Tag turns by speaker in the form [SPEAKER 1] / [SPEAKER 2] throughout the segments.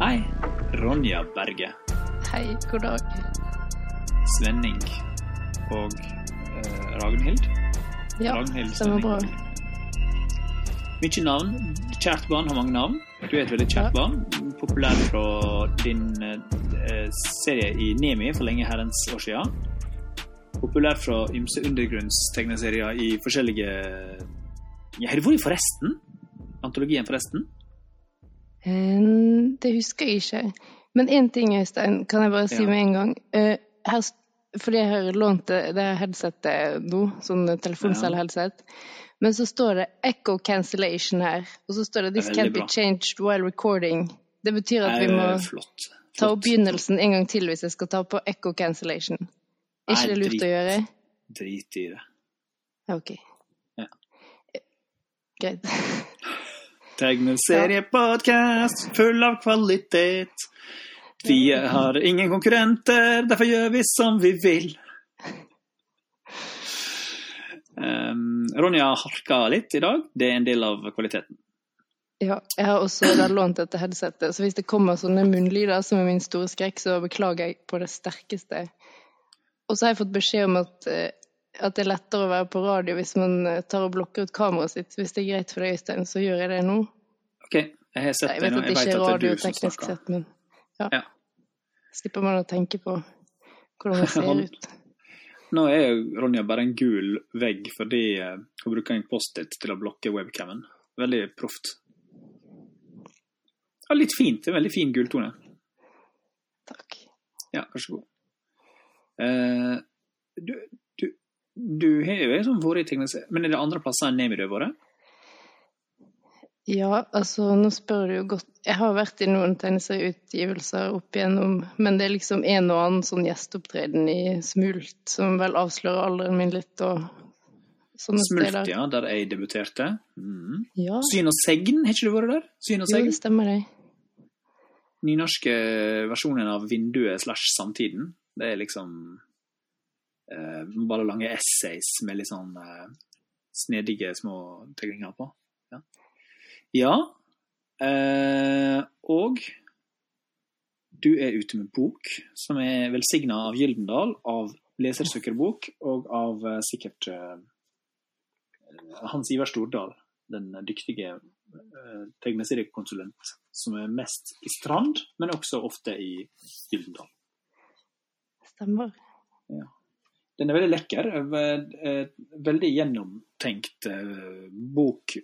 [SPEAKER 1] Hei, Ronja Berge,
[SPEAKER 2] Hei, god dag.
[SPEAKER 1] Svenning og eh, Ragnhild.
[SPEAKER 2] Ja,
[SPEAKER 1] Ragnhild
[SPEAKER 2] var bra.
[SPEAKER 1] Mye navn. Kjært barn har mange navn. Du er et veldig kjært
[SPEAKER 2] Ja.
[SPEAKER 1] barn. Populær fra din eh, serie i Nemi for lenge herrens år siden. Populær fra ymse undergrunnstegneserier i forskjellige ja, Har du vært i Forresten? Antologien Forresten?
[SPEAKER 2] Um, Det husker jeg ikke. Men én ting, Øystein, kan jeg bare si
[SPEAKER 1] Ja.
[SPEAKER 2] med en gang. Uh, Her, fordi jeg har lånt det, det headsetet nå, sånn telefoncell-headset, men så står det 'echo cancellation' her. Og så står det 'this can't be changed while recording'. Det betyr at vi må
[SPEAKER 1] Flott.
[SPEAKER 2] ta opp begynnelsen en gang til hvis jeg skal ta på 'echo cancellation'. Er ikke det lurt
[SPEAKER 1] drit.
[SPEAKER 2] å gjøre?
[SPEAKER 1] Drit i det.
[SPEAKER 2] Ja, OK.
[SPEAKER 1] Ja.
[SPEAKER 2] Greit.
[SPEAKER 1] Tegneseriepodkast full av kvalitet. Vi har ingen konkurrenter, derfor gjør vi som vi vil. Um, Ronja harka litt i dag. Det er en del av kvaliteten.
[SPEAKER 2] Ja, jeg har også da lånt dette headsetet, så hvis det kommer sånne munnlyder som er min store skrekk, så beklager jeg på det sterkeste. Og så har jeg fått beskjed om at, eh, at det er lettere å være på radio hvis man eh, tar og blokker ut kameraet sitt. Hvis det er greit for deg, Øystein, så gjør jeg det nå.
[SPEAKER 1] OK, jeg har sett det
[SPEAKER 2] vet
[SPEAKER 1] nå. Jeg vet
[SPEAKER 2] er
[SPEAKER 1] at det er
[SPEAKER 2] radio
[SPEAKER 1] du som
[SPEAKER 2] teknisk
[SPEAKER 1] snakker.
[SPEAKER 2] sett, men ja.
[SPEAKER 1] Ja.
[SPEAKER 2] Slipper man å tenke på hvordan det ser ut.
[SPEAKER 1] Nå er jo Ronja bare en gul vegg fordi eh, hun bruker en Post-It til å blokke webcamen. Veldig proft. Ja, litt fint. Er veldig fin gultone.
[SPEAKER 2] Takk.
[SPEAKER 1] Ja, vær så god. Eh, du, du, du har jo liksom vært i tegneserie, men er det andre plasser enn Nemi du har vært?
[SPEAKER 2] Ja, altså, nå spør du jo godt. Jeg har vært i noen tegneserieutgivelser opp igjennom, men det er liksom en og annen sånn gjesteopptreden i Smult som vel avslører alderen min litt, og sånne
[SPEAKER 1] Smult,
[SPEAKER 2] steder.
[SPEAKER 1] ja, der jeg debuterte. Mm.
[SPEAKER 2] Ja,
[SPEAKER 1] Syn og segn, har ikke du vært der? Syn og
[SPEAKER 2] jo,
[SPEAKER 1] segn?
[SPEAKER 2] det stemmer det.
[SPEAKER 1] Nynorske versjonen av Vinduet slash Samtiden. Det er liksom eh, bare lange essays med litt sånn eh, snedige små tegninger på. Ja. ja. Eh, og du er ute med bok som er velsigna av Gyldendal, av Lesersøkerbok og av eh, sikkert eh, Hans Ivar Stordal, den dyktige eh, tegneseriekonsulent som er mest i Strand, men også ofte i Gyldendal.
[SPEAKER 2] Stemmer.
[SPEAKER 1] Den er veldig lekker. eh, eh, Veldig gjennomtenkt eh, bok.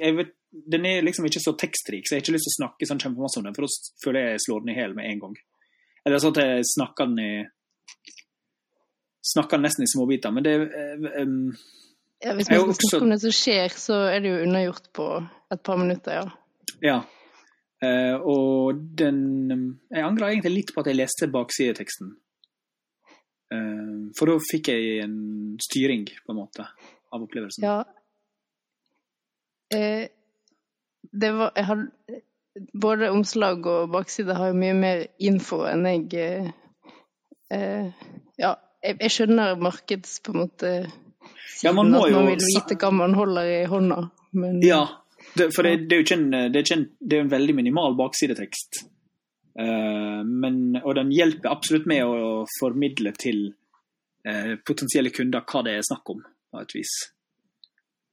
[SPEAKER 1] Vet, den er liksom ikke så tekstrik, så jeg har ikke lyst til å snakke sånn kjempemasse om den, for da føler jeg jeg slår den i hjel med en gang. Eller sånn at jeg snakker den i Snakker den nesten i småbiter. Men det um,
[SPEAKER 2] Ja, hvis man skal
[SPEAKER 1] også-
[SPEAKER 2] snakke om det som skjer, så er det jo unnagjort på et par minutter, ja.
[SPEAKER 1] Ja. Uh, og den Jeg angrer egentlig litt på at jeg leste baksideteksten. Eh, for da fikk jeg en styring, på en måte, av opplevelsen.
[SPEAKER 2] Ja. Eh, det var Jeg har Både omslag og bakside har jo mye mer info enn jeg eh, eh, Ja, jeg, jeg skjønner markeds på en måte
[SPEAKER 1] Ja, man
[SPEAKER 2] siden
[SPEAKER 1] må
[SPEAKER 2] at man vil vite hva man holder i hånda, men
[SPEAKER 1] Ja, det, for det, det er jo ikke en, det er ikke en, det er en veldig minimal baksidetekst. Eh, men, og den hjelper absolutt med å formidle til eh, potensielle kunder hva det er snakk om, på et vis.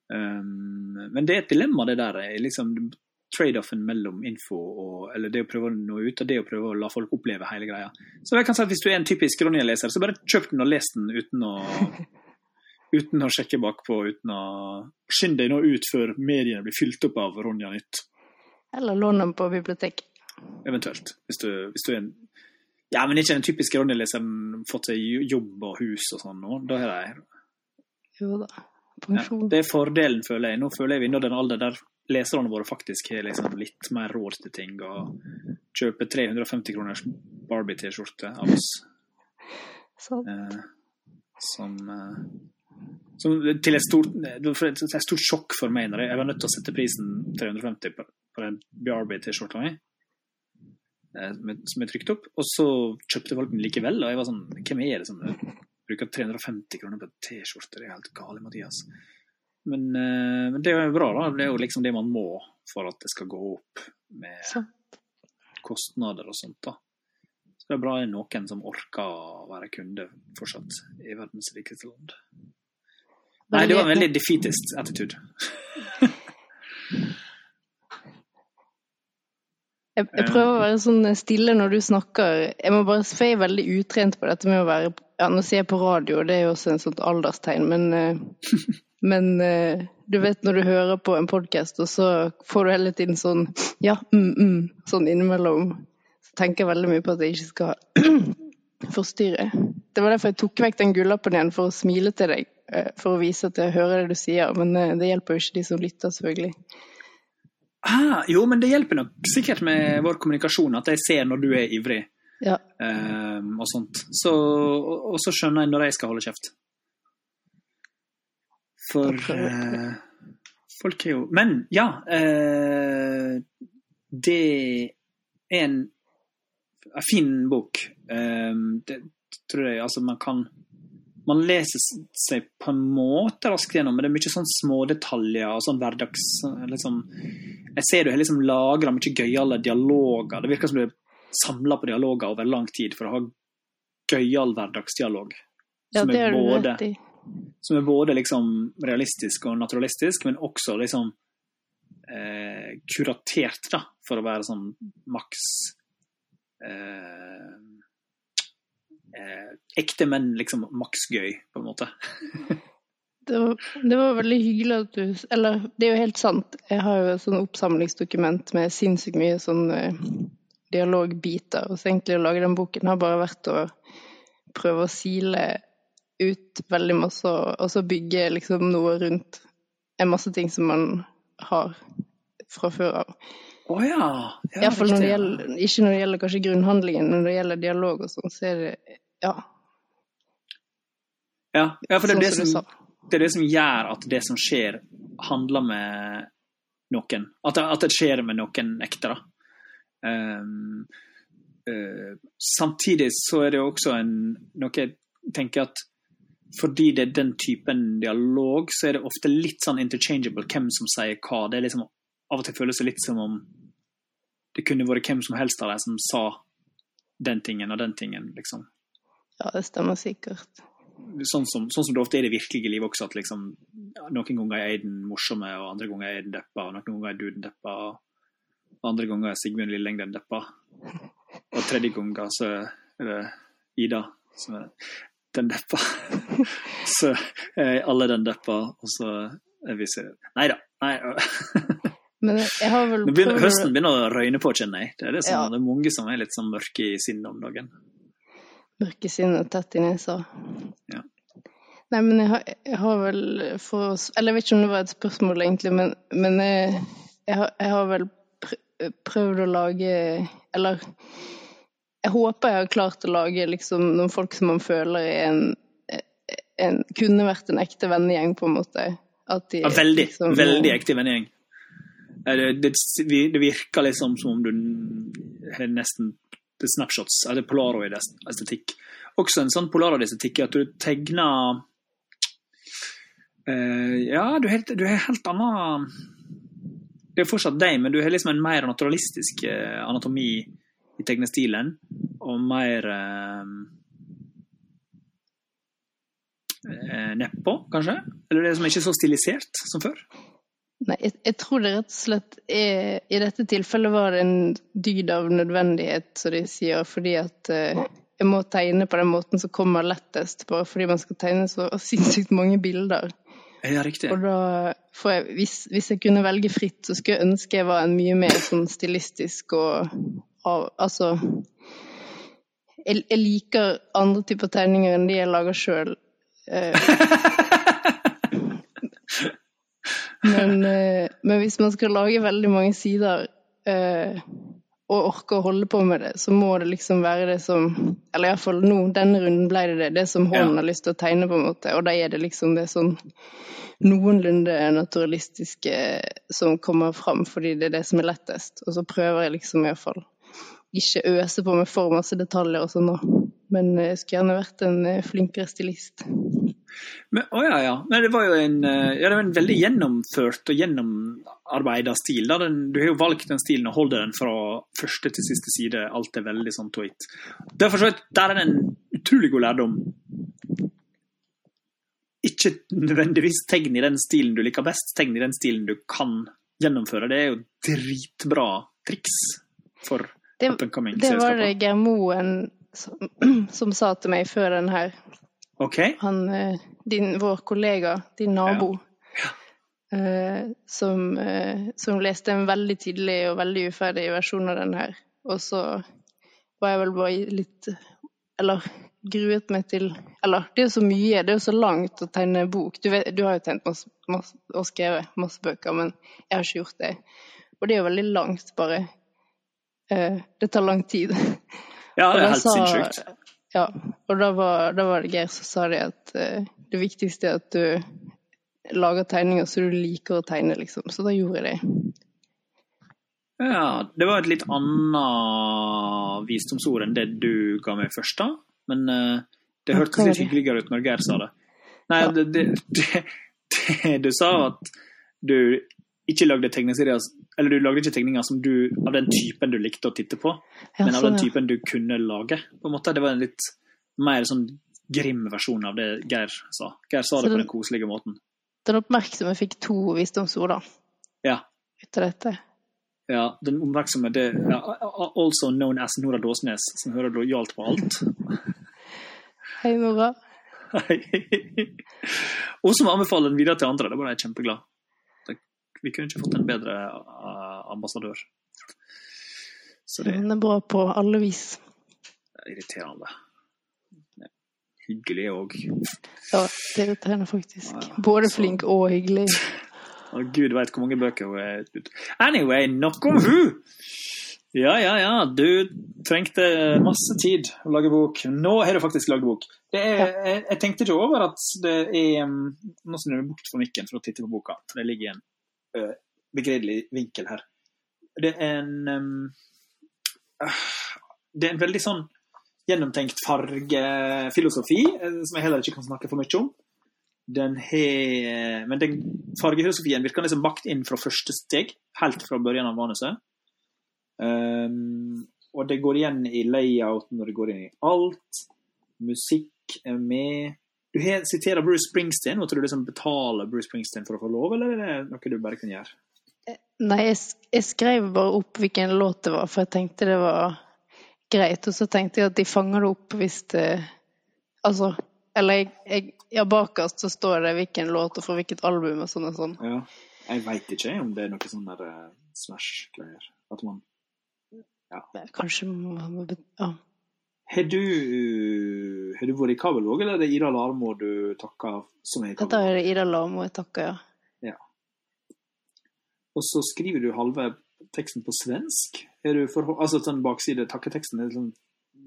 [SPEAKER 1] Um, men det er et dilemma, det der. eh, liksom Trade-offen mellom info og eller det å prøve å nå ut, og det å prøve å la folk oppleve hele greia. Så jeg kan si at Hvis du er en typisk Ronja-leser, så bare kjøp den og les den uten å uten å sjekke bakpå. uten å Skynd deg nå ut før mediene blir fylt opp av Ronja Nytt,
[SPEAKER 2] Eller lån den på biblioteket.
[SPEAKER 1] Eventuelt. Hvis du, hvis du er en Ja, men ikke den typiske Ronja-leseren fått seg jobb og hus og sånn nå. Da har de
[SPEAKER 2] Jo da.
[SPEAKER 1] ja, Det er fordelen, føler jeg. Nå føler jeg vi nådd en alder der leserne våre faktisk har liksom litt mer råd til ting. Og kjøper 350 kroners Barbie-T-skjorte av oss.
[SPEAKER 2] Sant.
[SPEAKER 1] Eh, som eh, som til et stort, et stort sjokk for meg når jeg var nødt til å sette prisen 350 på, på den Barbie-T-skjorta mi. Eh, Som jeg trykte opp. Og så kjøpte folk den likevel, og jeg var sånn Hvem er det som bruker 350 kroner på T-skjorte. Det er helt gale, Mathias. Men, uh, men, det er jo bra, da. Det er jo liksom det man må for at det skal gå opp med kostnader og sånt. da. Så det er bra det er noen som orker å være kunde fortsatt i verdens rikeste land. Nei, det var en veldig defeatist attitude.
[SPEAKER 2] Jeg, jeg, prøver å være sånn stille når du snakker. Jeg må bare, jeg er veldig utrent på dette med å være ja, Nå sier jeg på radio, det er jo også en sånt alderstegn, men, uh, men uh, du vet når du hører på en podkast, og så får du hele tiden sånn ja, mm, mm, sånn innimellom. Så tenker jeg veldig mye på at jeg ikke skal forstyrre. Det var derfor jeg tok vekk den gullappen igjen, for å smile til deg. Uh, for å vise at jeg hører det du sier, men det hjelper jo ikke de som lytter, selvfølgelig.
[SPEAKER 1] Ah, jo, men det hjelper nok sikkert med vår kommunikasjon at jeg ser når du er ivrig.
[SPEAKER 2] Ja.
[SPEAKER 1] Um, og sånt. Så, og, og, så skjønner jeg når jeg skal holde kjeft. For uh, folk er jo Men ja. Uh, det er en, en fin bok. Um, det tror jeg altså man kan man leser seg på en måte raskt gjennom, men det er mye sånn smådetaljer og sånn hverdags liksom, Jeg ser du har liksom lagra mye gøyale dialoger. Det virker som du er samla på dialoger over lang tid for å ha gøyal hverdagsdialog.
[SPEAKER 2] Ja,
[SPEAKER 1] som, er
[SPEAKER 2] både,
[SPEAKER 1] som er både liksom realistisk og naturalistisk, men også liksom eh, kuratert, da, for å være sånn maks eh, eh, ekte, men liksom maks gøy, på en måte.
[SPEAKER 2] det, var, det var, veldig hyggelig at du Eller, det er jo helt sant. Jeg har jo et sånn oppsamlingsdokument med sinnssykt mye sånn eh, dialogbiter. Og så egentlig å lage den boken har bare vært å prøve å sile ut veldig masse, og så bygge liksom noe rundt en masse ting som man har fra før av.
[SPEAKER 1] Å oh, ja.
[SPEAKER 2] ja Iallfall når det gjelder, ikke når det gjelder kanskje grunnhandlingen, når det gjelder dialog og sånn, så er det ja.
[SPEAKER 1] Ja, ja for det er, sånn det, som, det er det som gjør at det som skjer, handler med noen. At at det skjer med noen ekte, da. Um, uh, samtidig så er det også en, noe jeg tenker at fordi det er den typen dialog, så er det ofte litt sånn interchangeable hvem som sier hva. Det er liksom Av og til føles det litt som om det kunne vært hvem som helst av dem som sa den tingen og den tingen, liksom.
[SPEAKER 2] Ja, det stemmer sikkert.
[SPEAKER 1] Sånn som, sånn som, det ofte er i det virkelige livet også, at liksom, noen ganger er den morsomme, og andre ganger er den deppa, og noen ganger er du den deppa, og andre ganger er Sigmund Lilleng den deppa. Og tredje ganger så er det Ida som er den deppa. så er alle den deppa, og så er vi seriøse. Nei da. Nei.
[SPEAKER 2] Men jeg har vel
[SPEAKER 1] begynner, Høsten begynner å røyne på, kjenner jeg. Det er, det, som, ja. det er mange som er litt sånn mørke i sinnet om dagen
[SPEAKER 2] mørke i sinnet og tett i nesa.
[SPEAKER 1] Ja.
[SPEAKER 2] Nei, men jeg har, jeg har, vel for Eller jeg vet ikke om det var et spørsmål, egentlig, men, men jeg, jeg, har, jeg, har, vel prøvd å lage Eller jeg håper jeg har klart å lage liksom noen folk som man føler er en, en kunne vært en ekte vennegjeng, på en måte.
[SPEAKER 1] De, ja, veldig. Liksom, veldig ekte vennegjeng. Det, virker liksom som om du har nesten det snapshots, eller polaroid-estetikk. Også en sånn polaroid-estetikk at du tegner uh, Ja, du har helt, helt annen Det er fortsatt deg, men du har liksom en mer naturalistisk uh, anatomi i tegnestilen. Og mer uh, nedpå, kanskje? Eller det er som ikke så stilisert som før?
[SPEAKER 2] Nei, jeg, jeg, tror det rett og slett er I dette tilfellet var det en dyd av nødvendighet, som de sier, fordi at uh, jeg må tegne på den måten som kommer lettest, bare fordi man skal tegne så sinnssykt mange bilder.
[SPEAKER 1] Ja, riktig.
[SPEAKER 2] Og da får jeg, hvis, hvis, jeg kunne velge fritt, så skulle jeg ønske jeg var en mye mer sånn stilistisk og av, Altså jeg, jeg, liker andre typer tegninger enn de jeg lager sjøl. Eh, Men, eh, men, hvis man skal lage veldig mange sider eh, og orke å holde på med det, så må det liksom være det som Eller iallfall nå, denne runden ble det det. Det som hånden ja. har lyst til å tegne, på en måte. Og da er det liksom det sånn noenlunde naturalistiske som kommer fram, fordi det er det som er lettest. Og så prøver jeg liksom iallfall ikke øse på med for masse detaljer og sånn, da. men jeg skulle gjerne vært en eh, flinkere stilist.
[SPEAKER 1] Men, å ja, ja. Men det var jo en, eh, ja, det var en veldig gjennomført og gjennomarbeida stil. Den, du har jo valgt den stilen og holder den fra første til siste side. Alt er veldig sånn tweet. Derfor så, Der er det en utrolig god lærdom. Ikke nødvendigvis tegn i den stilen du liker best, tegn i den stilen du kan gjennomføre. Det er jo dritbra triks for
[SPEAKER 2] Det,
[SPEAKER 1] up and coming
[SPEAKER 2] det var det. Geir Moen som, som sa til meg før den her.
[SPEAKER 1] OK?
[SPEAKER 2] Han, eh, din, vår kollega, din nabo, eh, som, eh, som leste en veldig tidlig og veldig uferdig versjon av den her. Og så var jeg vel bare litt Eller gruet meg til Eller det er jo så mye, det er jo så langt å tegne bok. Du, vet, du har jo tegnet masse, masse, og skrevet masse bøker, men jeg har ikke gjort det. Og det er jo veldig langt, bare. Eh, det tar lang tid.
[SPEAKER 1] Ja, det er helt sinnssykt.
[SPEAKER 2] Ja, og da var, da var det Geir som sa det at eh, det viktigste er at du lager tegninger så du liker å tegne, liksom. Så da gjorde jeg det.
[SPEAKER 1] Ja, det var et litt annet visdomsord enn det du ga meg først, da. Men eh, det hørtes litt hyggeligere ut når Geir sa det. Nei,
[SPEAKER 2] Ja.
[SPEAKER 1] det, det, det, det du sa at du ikke lagde tegneserier Eller du lagde ikke tegninger som du, av den typen du likte å titte på,
[SPEAKER 2] Ja,
[SPEAKER 1] men av
[SPEAKER 2] sånn,
[SPEAKER 1] den
[SPEAKER 2] ja.
[SPEAKER 1] typen du kunne lage. på en måte. Det var en litt mer sånn grim versjon av det Geir sa. Geir sa
[SPEAKER 2] Så
[SPEAKER 1] det på
[SPEAKER 2] det-
[SPEAKER 1] den koselige måten.
[SPEAKER 2] Den oppmerksomme fikk to visdomsord, da,
[SPEAKER 1] Ja.
[SPEAKER 2] av dette.
[SPEAKER 1] Ja, den oppmerksomme det, ja, Also known as Nora Dåsnes, som hører lojalt på alt.
[SPEAKER 2] Hei, Nora.
[SPEAKER 1] og som anbefaler den videre til andre. Da var jeg kjempeglad. Det- Vi kunne ikke fått en bedre uh, ambassadør. Så det
[SPEAKER 2] Hun er bra på alle vis.
[SPEAKER 1] Det er irriterende. Ja. Hyggelig òg.
[SPEAKER 2] Ja, det irriterer faktisk.
[SPEAKER 1] Ja, ja.
[SPEAKER 2] Både flink og hyggelig.
[SPEAKER 1] Og gud veit hvor mange bøker hun er ute Anyway, nok om hun! Ja, ja, ja. Du trengte masse tid å lage bok. Nå har du faktisk lagd bok. Det er, jeg, jeg tenkte ikke over at det er um, Nå snur jeg bort for mikken for å titte på boka, for det ligger igjen en uh, begredelig vinkel her. Det er en um, Det er en veldig sånn gjennomtenkt fargefilosofi, eh, som jeg heller ikke kan snakke for mye om. Den har Men den fargefilosofien virker liksom bakt inn fra første steg, helt fra børjan av manuset. Um, og det går igjen i layouten, når det går inn i alt. Musikk er med. Du har, siterer Bruce Springsteen. Måtte du liksom betale Bruce Springsteen for å få lov, eller er det noe du bare kan gjøre?
[SPEAKER 2] Nei, jeg, jeg skrev bare opp hvilken låt det var, for jeg tenkte det var greit. Og så tenkte jeg at de fanger det opp hvis det Altså, eller jeg, jeg Ja, bakerst så står det hvilken låt og fra hvilket album og sånn og sånn.
[SPEAKER 1] Ja. Jeg veit ikke om det er noe sånn der uh, Smash-greier. At man Ja.
[SPEAKER 2] Kanskje man må Ja.
[SPEAKER 1] Har du, har du vært i kabel òg, eller er det Ida Larmo du takker som er i
[SPEAKER 2] kabel?
[SPEAKER 1] Dette
[SPEAKER 2] er det Ida Larmo jeg takker, ja.
[SPEAKER 1] Og så skriver du halve teksten på svensk? Er du for, altså sånn bakside takketeksten er sånn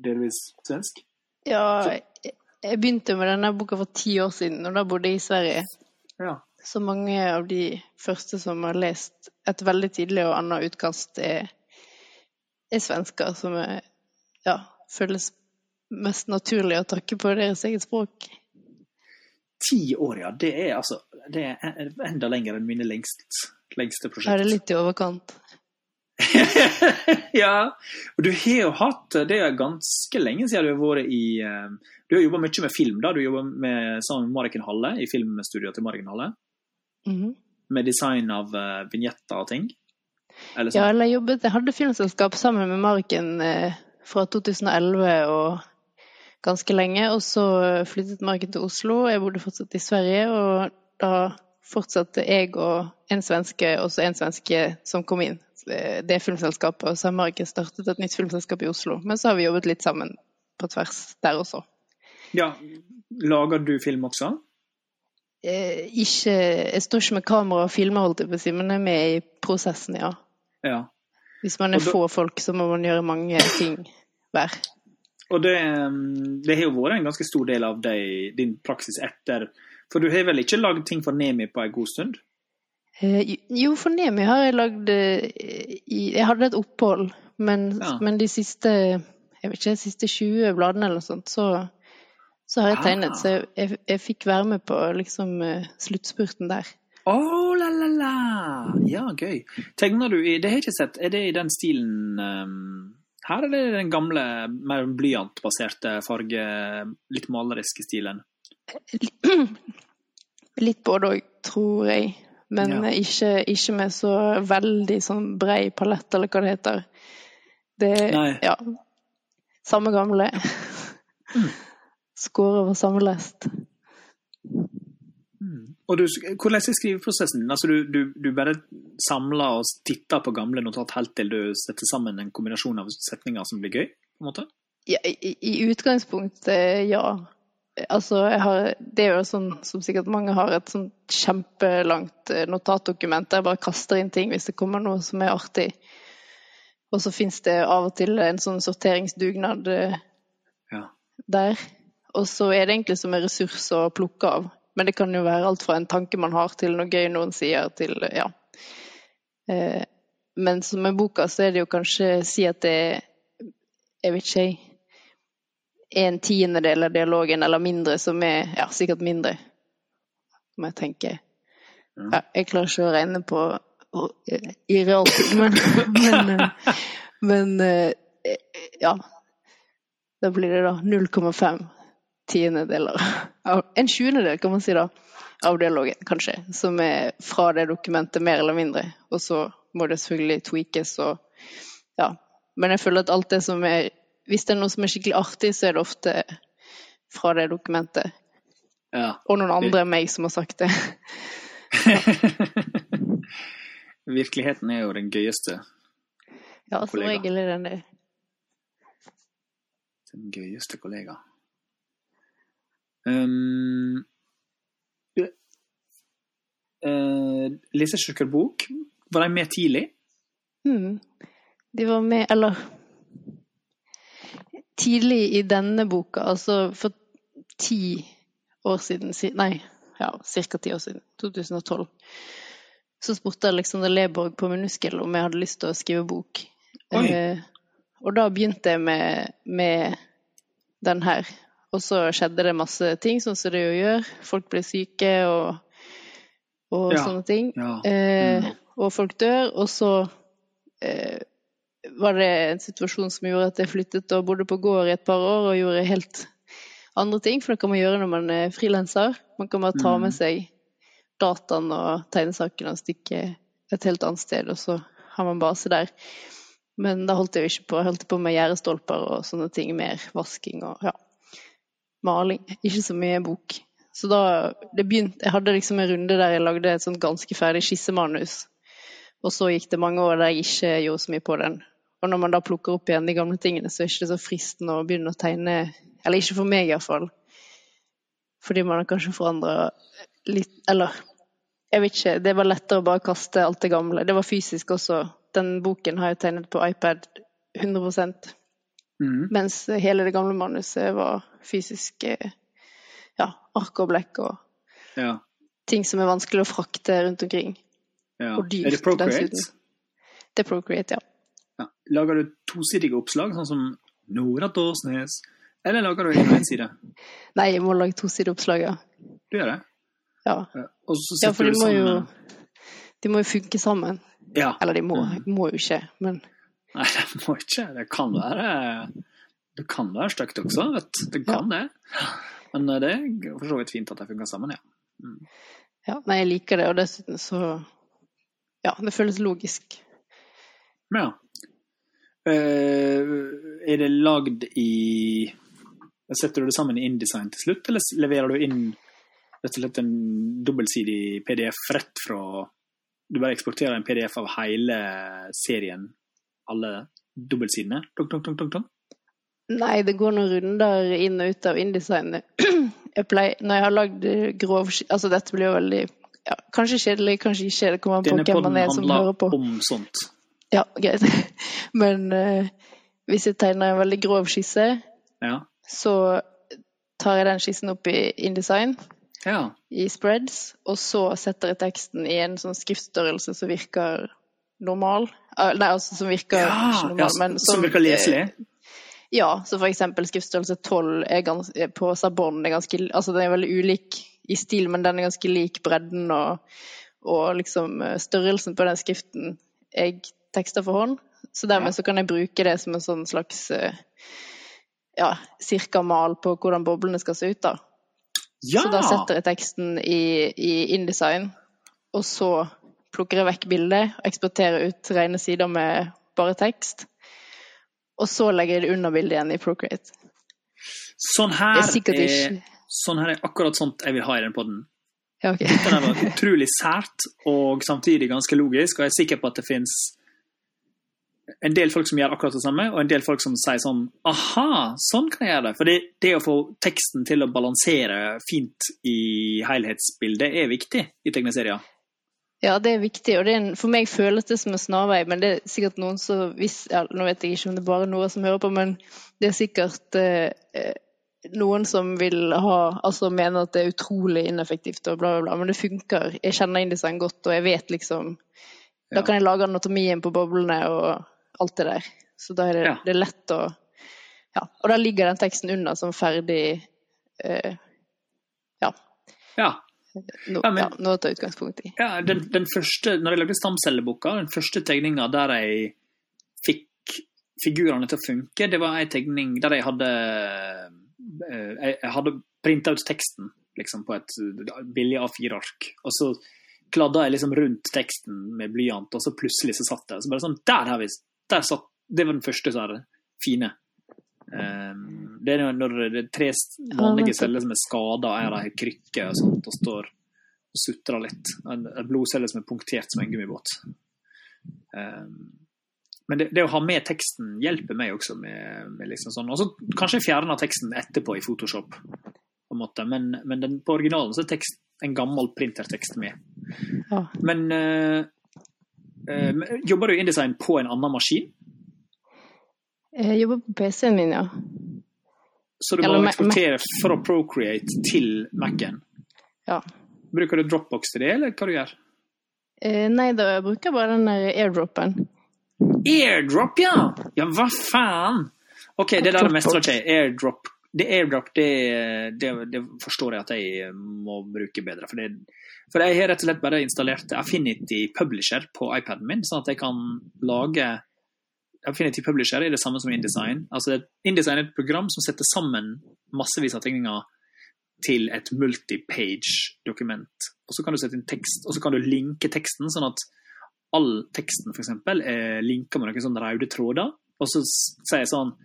[SPEAKER 1] delvis svensk?
[SPEAKER 2] Ja, jeg begynte med denne boka for ti år siden, og da bodde jeg i Sverige.
[SPEAKER 1] Ja.
[SPEAKER 2] Så mange av de første som har lest et veldig tidlig og annet utkast, er, er svensker, som er, ja, føles mest naturlig å takke på deres eget språk.
[SPEAKER 1] Ti år, ja. Det er altså det er enda lenger enn mine lengst, lengste
[SPEAKER 2] Er
[SPEAKER 1] prosjekt.
[SPEAKER 2] det litt i overkant?
[SPEAKER 1] ja. Og du har jo hatt Det er ganske lenge siden du har vært i eh, Du har jobba mye med film, da. Du med, sammen med Mariken Halle i filmstudioet til Mariken Halle.
[SPEAKER 2] Mhm.
[SPEAKER 1] Med design av uh, vignetter og ting. Eller
[SPEAKER 2] Ja,
[SPEAKER 1] sånn.
[SPEAKER 2] eller jeg jobbet Jeg hadde filmselskap sammen med Marken eh, fra 2011 og ganske lenge, og så flyttet Marken til Oslo. Jeg bodde fortsatt i Sverige, og da fortsatte jeg og en svenske, også en svenske som kom inn. Det filmselskapet, og så har Marken startet et nytt filmselskap i Oslo. Men så har vi jobbet litt sammen på tvers der også.
[SPEAKER 1] Ja. Lager du film også?
[SPEAKER 2] Eh, ikke Jeg står ikke med kamera og filmer, holdt jeg på å si, men jeg er med i prosessen, ja.
[SPEAKER 1] Ja.
[SPEAKER 2] Hvis man er
[SPEAKER 1] da-
[SPEAKER 2] få folk, så må man gjøre mange ting hver.
[SPEAKER 1] Og det, um, det har jo vært en ganske stor del av deg, din praksis etter For du har vel ikke lagd ting for Nemi på en god stund?
[SPEAKER 2] Eh, Jo, for Nemi har jeg lagd eh, Jeg hadde et opphold, men,
[SPEAKER 1] Ja.
[SPEAKER 2] men de siste jeg vet ikke, de siste 20 bladene eller noe sånt, så, så har jeg tegnet.
[SPEAKER 1] Ah.
[SPEAKER 2] Så jeg, jeg, jeg fikk være med på liksom eh, sluttspurten der.
[SPEAKER 1] Å, la, la, la! Ja, gøy. Tegner du i Det har jeg ikke sett. Er det i den stilen ehm, her, er det den gamle, mer blyantbaserte farge, litt maleriske stilen?
[SPEAKER 2] Litt både òg, tror jeg. Men
[SPEAKER 1] Ja.
[SPEAKER 2] ikke, ikke med så veldig sånn brei palett, eller hva det heter. Det
[SPEAKER 1] Nei.
[SPEAKER 2] Ja. Samme gamle.
[SPEAKER 1] Mm.
[SPEAKER 2] var over samme lest.
[SPEAKER 1] Og du, hvordan er skriveprosessen? Altså, du, du, du bare samler og titter på gamle notat helt til du setter sammen en kombinasjon av setninger som blir gøy? på en måte?
[SPEAKER 2] Ja, i, I utgangspunktet, ja. Altså, har, det er jo sånn som sikkert mange har, et sånn kjempelangt eh, notatdokument der jeg bare kaster inn ting hvis det kommer noe som er artig. Og så fins det av og til en sånn sorteringsdugnad eh,
[SPEAKER 1] Ja.
[SPEAKER 2] der. Og så er det egentlig som en ressurs å plukke av. Men det kan jo være alt fra en tanke man har, til noe gøy noen sier, til ja. Eh, men som med boka, så er det jo kanskje si at det er Jeg vet ikke, jeg. En tiendedel av dialogen, eller mindre, som er Ja, sikkert mindre, må jeg tenke. Ja, jeg klarer ikke å regne på og- i realtid, men Men, eh, men eh, ja. Da blir det da 0,5 tiendedeler En sjuendedel, kan man si da, av dialogen, kanskje. Som er fra det dokumentet, mer eller mindre. Og så må det selvfølgelig tweakes og Ja. Men jeg føler at alt det som er Hvis det er noe som er skikkelig artig, så er det ofte fra det dokumentet.
[SPEAKER 1] ja.
[SPEAKER 2] Og noen andre enn meg som har sagt det.
[SPEAKER 1] Virkeligheten er jo den gøyeste.
[SPEAKER 2] Ja, som regel er den det.
[SPEAKER 1] Den gøyeste kollega. Um, uh, Lesesjekkerbok, var de med tidlig?
[SPEAKER 2] Mm. De var med, eller Tidlig i denne boka, altså for ti år siden Nei, ja, ca. ti år siden. 2012. Så spurte Alexander Leborg på Minuskel om jeg hadde lyst til å skrive bok. Eh, og da begynte jeg med, med den her. Og så skjedde det masse ting, sånn som det jo gjør. Folk ble syke og, og
[SPEAKER 1] Ja.
[SPEAKER 2] sånne ting.
[SPEAKER 1] Ja.
[SPEAKER 2] Eh,
[SPEAKER 1] Mm.
[SPEAKER 2] Og folk dør. Og så eh, var det en situasjon som gjorde at jeg flyttet og bodde på gård i et par år og gjorde helt andre ting, for det kan man gjøre når man er frilanser. Man kan bare ta
[SPEAKER 1] Mm.
[SPEAKER 2] med seg dataen og tegnesakene og stikke et helt annet sted, og så har man base der. Men da holdt jeg jo ikke på. Jeg holdt på med gjerdestolper og sånne ting. Mer vasking og ja, maling. Ikke så mye bok. Så da det begynte, Jeg hadde liksom en runde der jeg lagde et sånt ganske ferdig skissemanus. Og så gikk det mange år der jeg ikke gjorde så mye på den. Og når man da plukker opp igjen de gamle tingene, så er det ikke så fristende å begynne å tegne Eller ikke for meg, iallfall. Fordi man har kanskje forandra litt Eller jeg vet ikke. Det var lettere å bare kaste alt det gamle. Det var fysisk også. Den boken har jeg tegnet på iPad 100
[SPEAKER 1] Mm.
[SPEAKER 2] mens hele det gamle manuset var fysisk eh, ja, ark og blekk og
[SPEAKER 1] Ja.
[SPEAKER 2] ting som er vanskelig å frakte rundt omkring.
[SPEAKER 1] ja.
[SPEAKER 2] Og dyrt,
[SPEAKER 1] Er det Procreate?
[SPEAKER 2] dessuten. Det er Procreate, ja.
[SPEAKER 1] Ja. Lager du tosidige oppslag, sånn som Nora Dåsnes? Eller lager du og en side?
[SPEAKER 2] Nei, jeg må lage tosideoppslag, ja.
[SPEAKER 1] Du gjør det?
[SPEAKER 2] ja.
[SPEAKER 1] Ja.
[SPEAKER 2] For de må jo De må jo funke sammen.
[SPEAKER 1] Ja.
[SPEAKER 2] Eller de må,
[SPEAKER 1] Mm.
[SPEAKER 2] må jo ikke, men
[SPEAKER 1] Nei, det må ikke. Det kan være Det kan være stygt også, vet. Det kan det. Men eh, det er for så vidt fint at de funker sammen, ja.
[SPEAKER 2] ja, nei, jeg liker det. Og dessuten så Ja, det føles logisk.
[SPEAKER 1] Ja. Uh, er det lagd i Setter du det sammen i InDesign til slutt, eller leverer du inn rett og slett en dobbeltsidig PDF rett fra Du bare eksporterer en PDF av hele serien, alle dobbeltsidene? Tung, tung, tung, tung, tunk.
[SPEAKER 2] Nei, det går noen runder inn og ut av InDesign. Jeg pleier, når jeg har lagd eh, grov Altså, dette blir jo veldig ja, Kanskje kjedelig, kanskje ikke. Det kommer an på
[SPEAKER 1] Denne
[SPEAKER 2] hvem man er som hører på.
[SPEAKER 1] om sånt.
[SPEAKER 2] Ja, greit. Men uh, hvis jeg tegner en veldig grov skisse,
[SPEAKER 1] Ja.
[SPEAKER 2] så tar jeg den skissen opp i InDesign,
[SPEAKER 1] ja.
[SPEAKER 2] i spreads, og så setter jeg teksten i en sånn skriftstørrelse som virker normal. Eh, Nei, altså som virker
[SPEAKER 1] Ja,
[SPEAKER 2] normal,
[SPEAKER 1] ja,
[SPEAKER 2] men
[SPEAKER 1] som virker leselig.
[SPEAKER 2] Ja, så for eksempel skriftstørrelse 12 er gans, er på Sabon er ganske Altså den er veldig ulik i stil, men den er ganske lik bredden og, og liksom eh, størrelsen på den skriften jeg tekster for hånd. Så dermed så kan jeg bruke det som en sånn slags eh, ja, cirka-mal på hvordan boblene skal se ut. da.
[SPEAKER 1] Ja!
[SPEAKER 2] Så da setter jeg teksten i, i InDesign, og så plukker jeg vekk bildet og eksporterer ut rene sider med bare tekst. Og så legger jeg det under bildet igjen i Procreate.
[SPEAKER 1] Sånn her,
[SPEAKER 2] er
[SPEAKER 1] er, sånn her er akkurat sånt jeg vil ha i den podden.
[SPEAKER 2] ja, okay.
[SPEAKER 1] Den var utrolig sært og samtidig ganske logisk, og jeg er sikker på at det fins en del folk som gjør akkurat det samme, og en del folk som sier sånn Aha, sånn kan jeg gjøre det. For det, det å få teksten til å balansere fint i helhetsbildet er viktig i tegneserier.
[SPEAKER 2] Ja, det er viktig, og det er en, for meg føles det som en snarvei, men det er sikkert noen som hvis, ja, Nå vet jeg ikke om det er bare Nora som hører på, men det er sikkert eh, noen som vil ha Altså mener at det er utrolig ineffektivt og bla, bla, bla, men det funker. Jeg kjenner InDesign godt, og jeg vet liksom Da kan jeg lage anatomien på boblene og alt det der. Så da er det,
[SPEAKER 1] Ja.
[SPEAKER 2] det er lett å Ja. Og da ligger den teksten under som ferdig eh, Ja.
[SPEAKER 1] Ja.
[SPEAKER 2] No,
[SPEAKER 1] Ja, men-
[SPEAKER 2] ja, noe å ta utgangspunkt i.
[SPEAKER 1] ja den, den første, når jeg lagde stamcelleboka, den første tegninga der jeg fikk figurene til å funke, det var ei tegning der jeg hadde eh, Jeg, jeg hadde printa ut teksten liksom, på et billig A4-ark. Og så kladda jeg liksom rundt teksten med blyant, og så plutselig så satt det. Så bare sånn, der har vi der satt, Det var den første så her fine. Um, det er når det er tre vanlige celler som er skada, er det har krykke og sånt, og står og sutrer litt. En, en blodcelle som er punktert som en gummibåt. Um, men det, det å ha med teksten hjelper meg også med, med liksom sånn. Og så kanskje fjerne teksten etterpå i Photoshop, på en måte. men, men den, på originalen så er tekst en gammel printertekst med.
[SPEAKER 2] Ja.
[SPEAKER 1] Men eh, men jobber du InDesign på en annen maskin?
[SPEAKER 2] Jeg jobber på PC-en min, ja.
[SPEAKER 1] Så du
[SPEAKER 2] Eller
[SPEAKER 1] må
[SPEAKER 2] Mac-
[SPEAKER 1] eksportere fra Procreate til Mac-en?
[SPEAKER 2] ja.
[SPEAKER 1] Bruker du Dropbox til det, eller hva du gjør?
[SPEAKER 2] Eh, nei, da jeg bruker bare den der airdropen.
[SPEAKER 1] Airdrop, ja! Ja, hva faen? OK, det der mestrer ikke jeg. Airdrop, det, airdrop det, det, det forstår jeg at jeg må bruke bedre. For, det, for jeg har rett og slett bare installert Affinity Publisher på iPaden min, sånn at jeg kan lage Affinity Publisher er det samme som InDesign. Altså, InDesign er et program som setter sammen massevis av tegninger til et multipage-dokument. Og Så kan du sette inn tekst, og så kan du linke teksten, sånn at all teksten eksempel, er linka med noen sånne røde tråder. Og så sier jeg sånn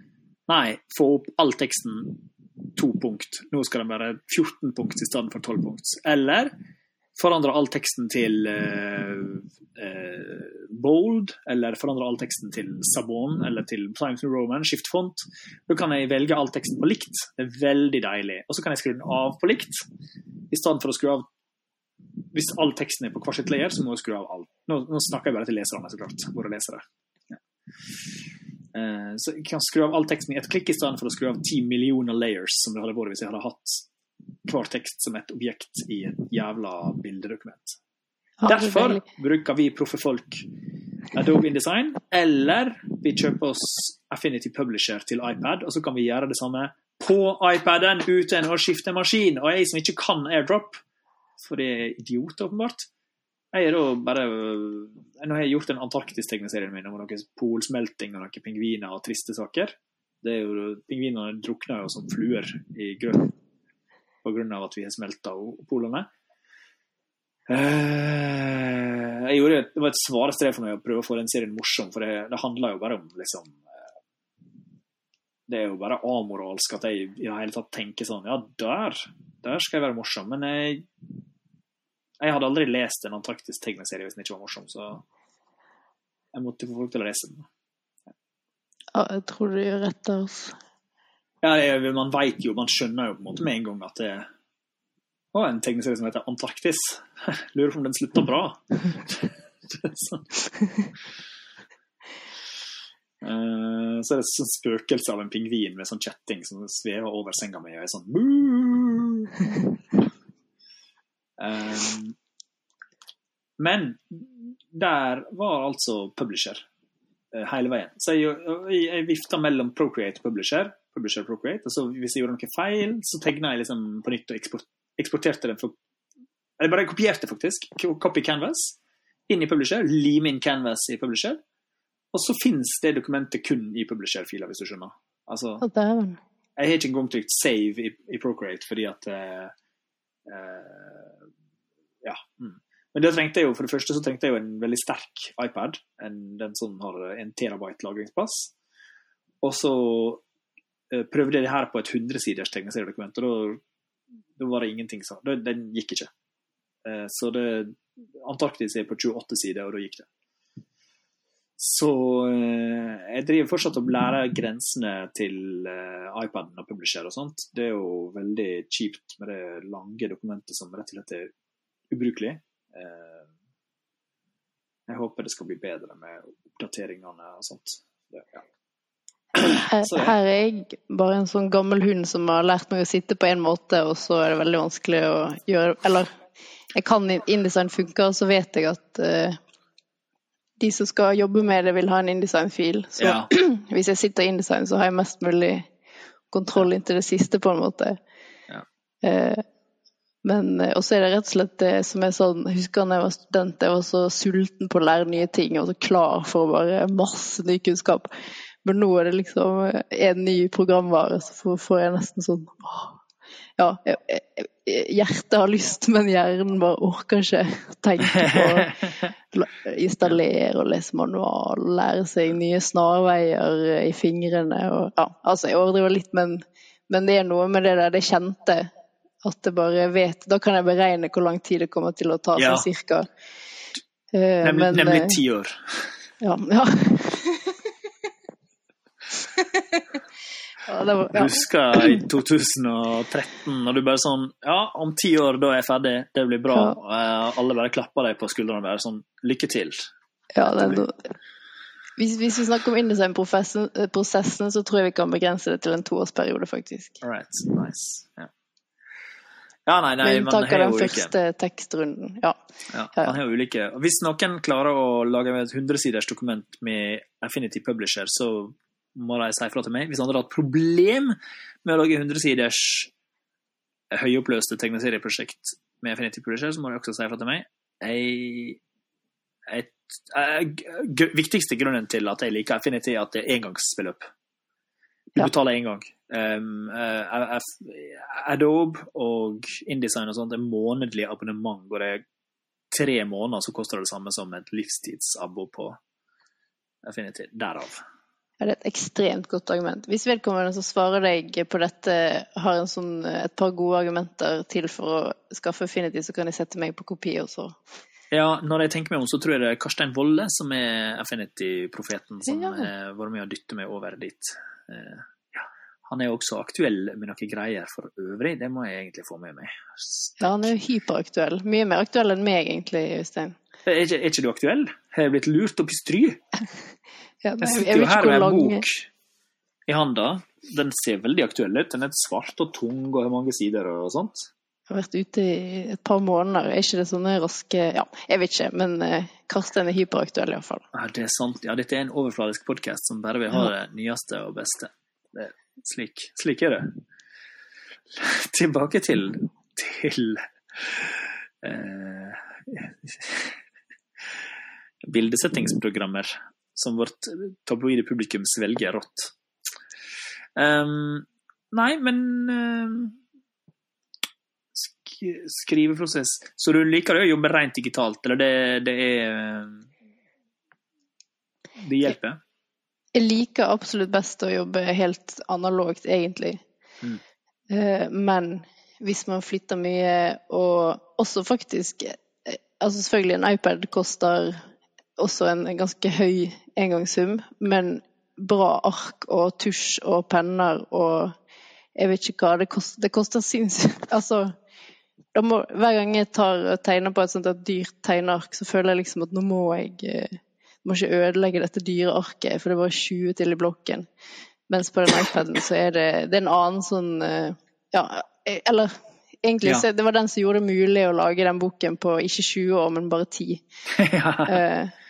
[SPEAKER 1] Nei, få opp all teksten to punkt. Nå skal den være 14 punkt i stedet for 12 punkt. Eller forandre all teksten til eh, eh, bold, eller forandre all teksten til Sabon, eller til Times New Roman, skift font. Da kan jeg velge all teksten på likt. Det er veldig deilig. Og så kan jeg skru den av på likt, i stedet for å skru av Hvis all teksten er på hver sitt layer, så må jeg skru av alt. Nå, nå snakker jeg bare til leserne, så klart. Våre lesere. Eh, Så jeg kan skru av all teksten i ett klikk, i stedet for å skru av ti millioner layers, som det hadde vært hvis jeg hadde hatt hver tekst som et objekt i et jævla bildedokument.
[SPEAKER 2] Er
[SPEAKER 1] Derfor bruker vi proffe folk Adobe InDesign, eller vi kjøper oss Affinity Publisher til iPad, og så kan vi gjøre det samme på iPaden uten å skifte maskin. Og jeg som ikke kan AirDrop, for det er idiot, åpenbart, jeg er da bare Nå har jeg gjort en Antarktis-tegneserie min om noe polsmelting og noen pingviner og triste saker. Det er jo, Pingvinene drukner jo som fluer i grøten pga. at vi har smelta polene. Eh, jeg gjorde, det var et svare strev for meg å prøve å få den serien morsom, for det, det handler jo bare om liksom eh, Det er jo bare amoralsk at jeg i det hele tatt tenker sånn Ja, der, der skal jeg være morsom. Men jeg, jeg hadde aldri lest en antarktisk tegneserie hvis den ikke var morsom, så jeg måtte få folk til å lese den.
[SPEAKER 2] Ja, jeg tror du gjør rett der, altså.
[SPEAKER 1] Ja, er- man veit jo, man skjønner jo på en måte med en gang at det er en tegneserie som heter Antarktis. Lurer på om den slutta bra. Eh, Så er det sånn spøkelse av en pingvin med sånn kjetting som svever over senga mi og er sånn Um, Men der var altså publisher eh, hele veien. Så jeg, jeg, jeg vifta mellom Procreate og Publisher. Publisher Appropriate. Procreate, og så Hvis jeg gjorde noe feil, så tegna jeg liksom på nytt og eksport, eksporterte det. For, eller bare kopierte, faktisk. Copy Canvas inn i Publisher. Lim inn Canvas i Publisher. Og så fins det dokumentet kun i Publisher-filer, hvis du skjønner. Altså, jeg har ikke engang trykt save i, i Procreate fordi at uh, uh, Ja. Mm. Men det trengte jeg jo, for det første så trengte jeg jo en veldig sterk iPad. En, den som har en terabyte lagringsplass. Og så prøvde jeg det her på et 100-siders tegneseriedokument, og da, var det ingenting da- Den gikk ikke. Eh, så det Antarktis er på 28 sider, og da gikk det. Så eh, jeg driver fortsatt og lærer grensene til eh, iPaden og publisher og sånt. Det er jo veldig kjipt med det lange dokumentet som rett og slett er ubrukelig. Eh, jeg håper det skal bli bedre med oppdateringene og sånt. Det, ja.
[SPEAKER 2] Her, her er jeg bare en sånn gammel hund som har lært meg å sitte på en måte, og så er det veldig vanskelig å gjøre Eller jeg kan InDesign funker, og så vet jeg at uh, de som skal jobbe med det, vil ha en InDesign-fil. Så
[SPEAKER 1] Ja.
[SPEAKER 2] hvis jeg sitter i InDesign, så har jeg mest mulig kontroll inntil det siste, på en måte.
[SPEAKER 1] Ja.
[SPEAKER 2] Uh, men eh, også er det rett og slett det som er sånn husker da jeg var student, jeg var så sulten på å lære nye ting og så klar for å bare masse ny kunnskap. Men nå er det liksom eh, en ny programvare, så får, jeg nesten sånn Ja, hjertet har lyst, men hjernen bare orker ikke tenke på å installere og lese manual, lære seg nye snarveier i fingrene og Ja, altså, jeg overdriver litt, men, men det er noe med det der det kjente. At jeg bare vet Da kan jeg beregne hvor lang tid det kommer til å ta,
[SPEAKER 1] Ja.
[SPEAKER 2] sånn cirka. Eh,
[SPEAKER 1] Nemlig,
[SPEAKER 2] men,
[SPEAKER 1] nemlig
[SPEAKER 2] eh,
[SPEAKER 1] ti år.
[SPEAKER 2] Ja. ja. ja, det var, ja.
[SPEAKER 1] Husker i 2013, når du bare sånn Ja, om ti år, da er jeg ferdig. Det blir bra.
[SPEAKER 2] Ja.
[SPEAKER 1] Og eh, alle bare klapper deg på skuldrene og bare sånn Lykke til.
[SPEAKER 2] Ja, det er noe. Hvis, hvis vi snakker om InDesign-prosessen, eh, så tror jeg vi kan begrense det til en toårsperiode, faktisk.
[SPEAKER 1] All right. Nice. Ja. ja, nei, nei,
[SPEAKER 2] Med unntak av
[SPEAKER 1] jo
[SPEAKER 2] den
[SPEAKER 1] ulike.
[SPEAKER 2] første tekstrunden. Ja.
[SPEAKER 1] Ja, man har ulike. Hvis noen klarer å lage et 100-siders dokument med Affinity Publisher, så må de si fra til meg. Hvis han hadde hatt problem med å lage 100-siders høyoppløste tegneserieprosjekt med Affinity Publisher, så må de også si fra til meg. Jeg, eh, viktigste grunnen til at jeg liker Affinity, er at det er engangsbeløp. Du
[SPEAKER 2] Ja.
[SPEAKER 1] betaler én gang. Um, uh, Adobe og InDesign og sånt er månedlig abonnement, og det er tre måneder så koster det det samme som et livstidsabo på Affinity. Derav.
[SPEAKER 2] Ja, Det er et ekstremt godt argument. Hvis vedkommende som svarer deg på dette, har en sånn, et par gode argumenter til for å skaffe Affinity, så kan de sette meg på kopi også.
[SPEAKER 1] Ja, når jeg tenker meg om, så tror jeg det er Karstein Wolle som er Affinity-profeten, som
[SPEAKER 2] Ja.
[SPEAKER 1] har vært med å dytte meg over dit. Eh, ja. Han er jo også aktuell med noen greier for øvrig, det må jeg egentlig få med meg.
[SPEAKER 2] Ja, han er jo hyperaktuell. Mye mer aktuell enn meg, egentlig, Øystein.
[SPEAKER 1] Er er ikke du aktuell? Har jeg blitt lurt opp i stry?
[SPEAKER 2] Ja,
[SPEAKER 1] Jeg sitter jo her med en
[SPEAKER 2] lang
[SPEAKER 1] bok i handa. Den ser veldig aktuell ut. Den er svart og tung og har mange sider og sånt.
[SPEAKER 2] Jeg har vært ute i et par måneder. Er ikke det sånne raske Ja, jeg vet ikke, men Karsten er hyperaktuell iallfall.
[SPEAKER 1] Ja, det er sant. Ja, dette er en overfladisk podkast som bare vil ha det nyeste og beste. Det slik, slik er det. Tilbake til til eh, bildesettingsprogrammer som vårt tabloide publikum svelger rått. Um, nei, men ehm, sk Skriveprosess Så du liker å jobbe rent digitalt, eller det, det er Det hjelper?
[SPEAKER 2] Jeg liker absolutt best å jobbe helt analogt, egentlig.
[SPEAKER 1] Mm.
[SPEAKER 2] Uh, Men hvis man flytter mye, og også faktisk eh, Altså selvfølgelig, en iPad koster også en ganske høy engangssum, men bra ark og tusj og penner og jeg vet ikke hva det koster. Det koster sinnssykt Altså, må, hver gang jeg tar og tegner på et sånt et dyrt tegneark, så føler jeg liksom at nå må jeg eh, må ikke ødelegge dette dyre arket, for det bare 20 til i blokken. Mens på den iPaden så er det, det er en annen sånn eh, Ja, eh, eller egentlig
[SPEAKER 1] Ja.
[SPEAKER 2] så det var den som gjorde det mulig å lage den boken på ikke 20 år, men bare 10.
[SPEAKER 1] ja.
[SPEAKER 2] Eh,